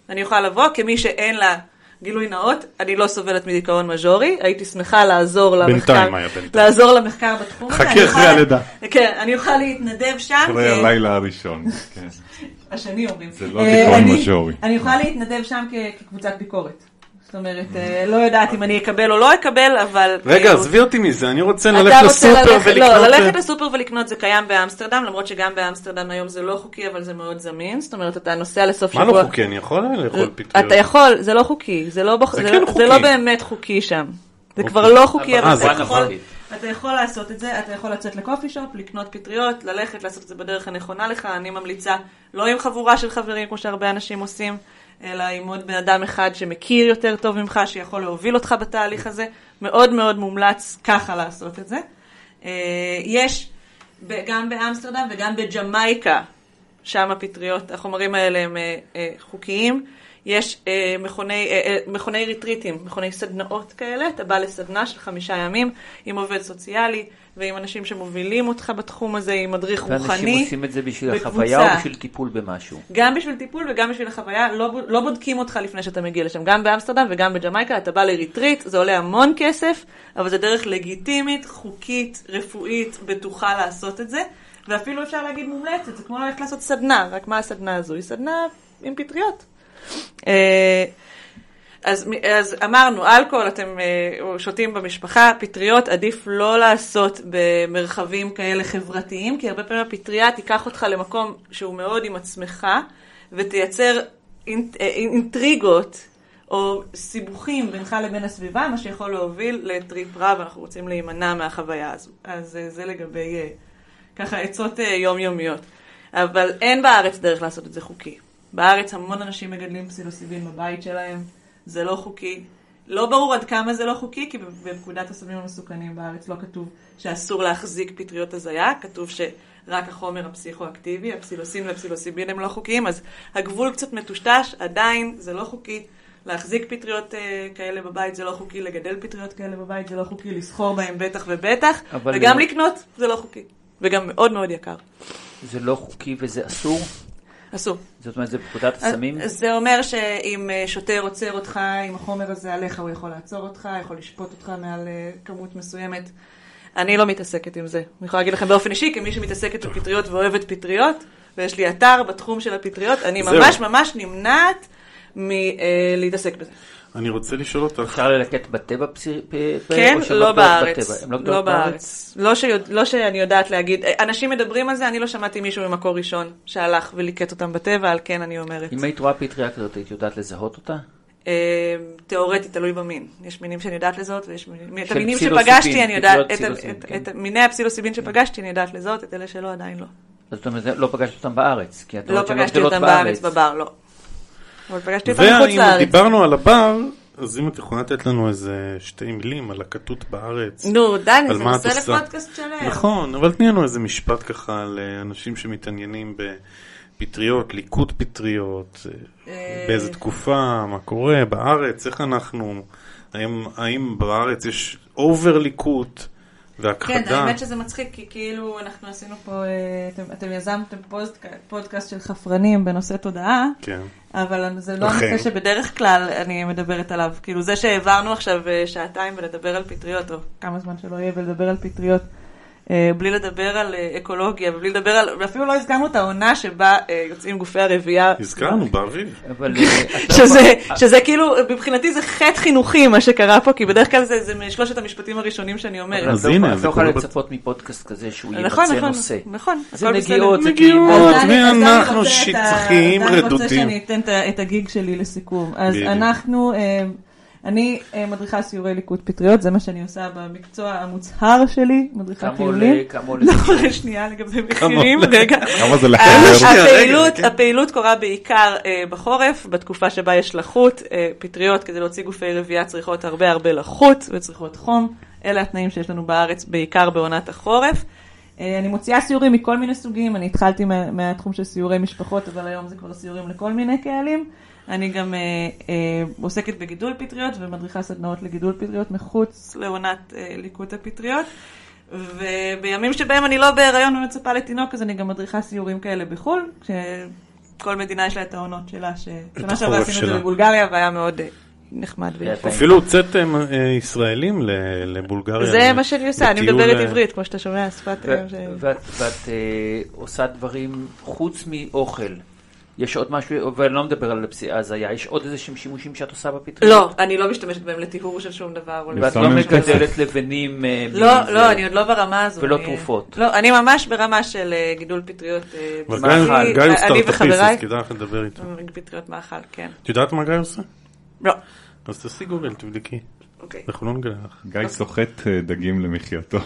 אני יכולה לבוא כמי שאין לה גילוי נאות, אני לא סובלת מדיכאון מז'ורי, הייתי שמחה לעזור למחקר, בינתיים היה, בינתיים. לעזור למחקר בתחום הזה. חכי אחרי הלידה. כן, אני אוכל להתנדב שם. אחרי כ- הלילה הראשון. השני אומרים. זה לא אה, דיכאון אני- מז'ורי. אני יכולה להתנדב שם כקבוצת ביקורת. זאת אומרת, אה, לא יודעת אם אני אקבל או לא אקבל, אבל... רגע, אה, עזבי אותי מזה, אני רוצה ללכת לסופר ללכת- ולקנות... לא, אה, ללכת לסופר ולקנות זה קיים באמסטרדם, למרות שגם באמסטרדם היום זה לא חוקי, אבל זה מאוד זמין. זאת אומרת, אתה נוסע לסוף מה שבוע... לא חוקי? אני יכול לאכול פטריות. אתה יכול, זה לא חוקי, זה לא, כן לא, לא באמת חוקי שם. זה כבר לא חוקי, אבל זה. יכול, אתה יכול לעשות את זה, אתה יכול לצאת לקופי שופ, לקנות פטריות, ללכת, לעשות את זה בדרך הנכונה לך. אני ממליצה, לא עם חבורה של חברים, כמו שהרבה אנשים עושים, אלא עם עוד בן אדם אחד שמכיר יותר טוב ממך, שיכול להוביל אותך בתהליך הזה. מאוד מאוד מומלץ ככה לעשות את זה. אה, יש גם באמסטרדם וגם בג'מייקה, שם הפטריות, החומרים האלה הם אה, אה, חוקיים. יש אה, מכוני, אה, אה, מכוני ריטריטים, מכוני סדנאות כאלה, אתה בא לסדנה של חמישה ימים עם עובד סוציאלי ועם אנשים שמובילים אותך בתחום הזה, עם מדריך ואנשים רוחני. עושים את זה בשביל בקבוצה. החוויה או בשביל טיפול במשהו. גם בשביל טיפול וגם בשביל החוויה, לא, לא בודקים אותך לפני שאתה מגיע לשם. גם באמסטרדם וגם בג'מייקה, אתה בא לריטריט, זה עולה המון כסף, אבל זה דרך לגיטימית, חוקית, רפואית, בטוחה לעשות את זה, ואפילו אפשר להגיד מומלצת, זה כמו ללכת לעשות סדנה, רק מה הסדנה הזו? היא סדנה עם פטריות. אה, אז, אז אמרנו, אלכוהול אתם אה, שותים במשפחה, פטריות עדיף לא לעשות במרחבים כאלה חברתיים, כי הרבה פעמים הפטריה תיקח אותך למקום שהוא מאוד עם עצמך, ותייצר אינט, אה, אינטריגות או סיבוכים בינך לבין הסביבה, מה שיכול להוביל לטריפ רע, ואנחנו רוצים להימנע מהחוויה הזו. אז זה לגבי ככה עצות יומיומיות. אבל אין בארץ דרך לעשות את זה חוקי. בארץ המון אנשים מגדלים פסילוסיבין בבית שלהם, זה לא חוקי. לא ברור עד כמה זה לא חוקי, כי בפקודת הסמים המסוכנים בארץ לא כתוב שאסור להחזיק פטריות הזיה, כתוב שרק החומר הפסיכואקטיבי, הפסילוסין והפסילוסיבין הם לא חוקיים, אז הגבול קצת מטושטש, עדיין זה לא חוקי. להחזיק פטריות אה, כאלה בבית זה לא חוקי, לגדל פטריות כאלה בבית זה לא חוקי, לסחור בהם בטח ובטח, וגם לקנות זה לא חוקי, וגם מאוד מאוד יקר. זה לא חוקי וזה אסור? אסור. זאת אומרת, זה פקודת הסמים? אז זה אומר שאם אה, שוטר עוצר אותך עם החומר הזה עליך, הוא יכול לעצור אותך, יכול לשפוט אותך מעל אה, כמות מסוימת. אני לא מתעסקת עם זה. אני יכולה להגיד לכם באופן אישי, כמי שמתעסקת בפטריות ואוהבת פטריות, ויש לי אתר בתחום של הפטריות, אני. ממש ממש נמנעת מלהתעסק בזה. אני רוצה לשאול אותך, אפשר ללקט בטבע פסי- פ- פ- כן, שהן לא גדלות בארץ. לא בארץ. לא לא שאני יודעת להגיד, אה, אנשים מדברים על זה, אני לא שמעתי מישהו ממקור ראשון שהלך וליקט אותם בטבע, על כן אני אומרת. אם היית רואה פטריה כזאת, היית יודעת לזהות אותה? אה, תיאורטית, תלוי במין. יש מינים שאני יודעת לזהות, ויש מינים... את המינים שפגשתי, אני יודעת... פטריות את את- כן. את מיני הפסילוסיבין שפגשתי, אני יודעת לזהות, את אלה שלא, עדיין לא. זאת אומרת, לא פגשת אותם בארץ, כי אתה לא לא פגשתי אותם בארץ בבר, לא. אבל פגשתי אותם מחוץ ואם לארץ. דיברנו על הבר, אז אם את יכולה לתת לנו איזה שתי מילים על הכתות בארץ. נו, דני, זה נושא? לפודקאסט שלם. נכון, אבל תני לנו איזה משפט ככה לאנשים שמתעניינים בפטריות, ליקוט פטריות, אה, אה, באיזה תקופה, מה קורה בארץ, איך אנחנו, האם, האם בארץ יש אובר ליקוט כן, והכחדה? האמת שזה מצחיק, כי כאילו אנחנו עשינו פה, אה, אתם- אתם יזמתם פודק- פודקאסט של חפרנים בנושא תודעה, כן. אבל זה לא אכן. הנושא שבדרך כלל אני מדברת עליו. כאילו זה שהעברנו עכשיו אה, שעתיים ולדבר על פטריות, או כמה זמן שלא יהיה ולדבר על פטריות, בלי לדבר על אה, אקולוגיה, ובלי לדבר על, ואפילו לא הזכרנו את העונה שבה אה, יוצאים גופי הרבייה. הזכרנו באביב. אה, שזה, כאילו, מבחינתי זה חטא חינוכי מה שקרה פה, כי בדרך כלל זה, זה משלושת המשפטים הראשונים שאני אומרת. אז הנה, יכולה- את זה לא יכולה קורה בת- לצפות מפודקאסט כזה שהוא נכון, ימצה נכון, נושא. נכון, זה הכל בסדר. נגיעות, זה נגיעות. רוצה את ה- שטחיים דני רוצה רדודים. שאני אתן את הגיג שלי לסיכום. אז. אנחנו, אה, אני אה, מדריכה סיורי ליקוט פטריות, זה מה שאני עושה במקצוע המוצהר שלי, מדריכה כמה טיולים. עולה, כמה עולה. לא, שנייה לגבי מחירים? רגע. כמה זה ה- לחבר? הפעילות, כן. הפעילות קורה בעיקר אה, בחורף, בתקופה שבה יש לחות. אה, פטריות כדי להוציא גופי רבייה צריכות הרבה הרבה לחות וצריכות חום. אלה התנאים שיש לנו בארץ, בעיקר בעונת החורף. אה, אני מוציאה סיורים מכל מיני סוגים, אני התחלתי מה, מהתחום של סיורי משפחות, אבל היום זה כבר סיורים לכל מיני קהלים. אני גם אה, אה, עוסקת בגידול פטריות ומדריכה סדנאות לגידול פטריות מחוץ לעונת אה, ליקוט הפטריות. ובימים שבהם אני לא בהיריון ומצפה לתינוק, אז אני גם מדריכה סיורים כאלה בחו"ל, כשכל מדינה יש לה את העונות שלה, ששנה שעברה עשינו את זה. בבולגריה והיה מאוד אה, נחמד יפה. ויפה. אפילו הוצאתם אה, ישראלים ל- לבולגריה. זה מה שאני עושה, אני מדברת אה, עברית, כמו שאתה שומע, שפת. ואת עושה דברים חוץ מאוכל. יש עוד משהו, ואני לא מדבר על הזיה, יש עוד איזה שהם שימושים שאת עושה בפטריות? לא, אני לא משתמשת בהם לטיהור של שום דבר. ואת לא מגדלת לבנים אה, לא. לא, אני עוד לא ברמה הזו. ולא תרופות. לא, אני ממש ברמה של אה, גידול פטריות. בזמן. גיא- הוא אני סטארט-אפיסט. אז כדאי לך לדבר איתו. פטריות מאכל, כן. את יודעת מה גיא עושה? לא, אז תעשי גוגל, תבדקי. אוקיי. אנחנו לא נגלה לך. גיא סוחט אה, דגים למחייתו.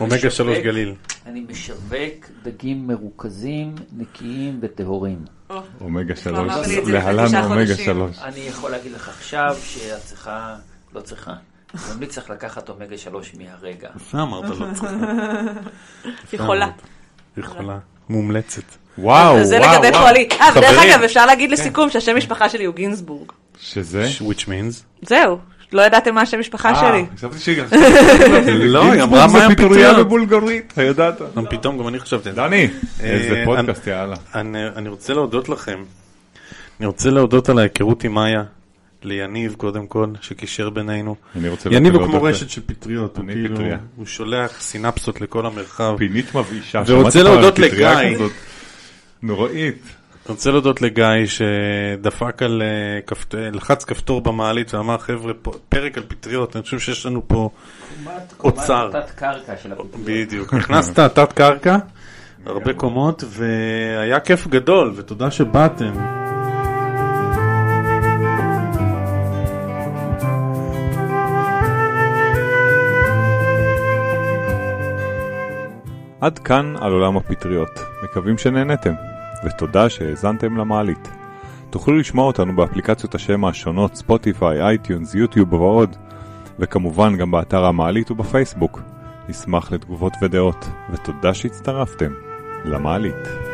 אומגה 3 גליל. אני משווק דגים מרוכזים, נקיים וטהורים. או, אומגה כבר אמרת 3, לי את זה לפני להלן אומגה. 3. אני יכול להגיד לך עכשיו שאת צריכה, לא צריכה. אני ממליץ לך לקחת אומגה 3 מהרגע. יפה אמרת לא צריך. יכולה. יכולה. מומלצת. וואו, וואו, זה לגבי וואו. פועלי. אה, ודרך. אגב, אפשר להגיד לסיכום שהשם משפחה שלי הוא גינזבורג. שזה? which means? זהו, לא ידעתם מה השם משפחה אה, שלי. חשבתי שהיא... לא, היא אמרה מה זה עם פטריה פטריות. בבולגרית, אתה ידעת. גם פתאום גם אני חשבתי. דני, אה, איזה פודקאסט, יאללה. אני, רוצה להודות לכם. אני רוצה להודות על ההיכרות עם מאיה, ליניב קודם כל, שקישר בינינו. אני רוצה יניב הוא כמו. רשת של פטריות, הוא כאילו, פטריה. הוא שולח סינפסות לכל המרחב. פינית מבאישה. ורוצה להודות על פטריה לגיא. כזאת? נוראית. אני רוצה להודות לגיא שדפק על, אה, כפת- לחץ כפתור במעלית ואמר חבר'ה, פרק על פטריות, אני חושב שיש לנו פה אוצר. תת קרקע של הפטריות. בדיוק. נכנסת תת קרקע, הרבה קומות, והיה כיף גדול, ותודה שבאתם. עד כאן על עולם הפטריות. מקווים שנהנתם, ותודה שהאזנתם למעלית. תוכלו לשמוע אותנו באפליקציות השמע השונות ספוטיפיי, אייטיונס, יוטיוב ועוד, וכמובן גם באתר המעלית ובפייסבוק. נשמח לתגובות ודעות, ותודה שהצטרפתם למעלית.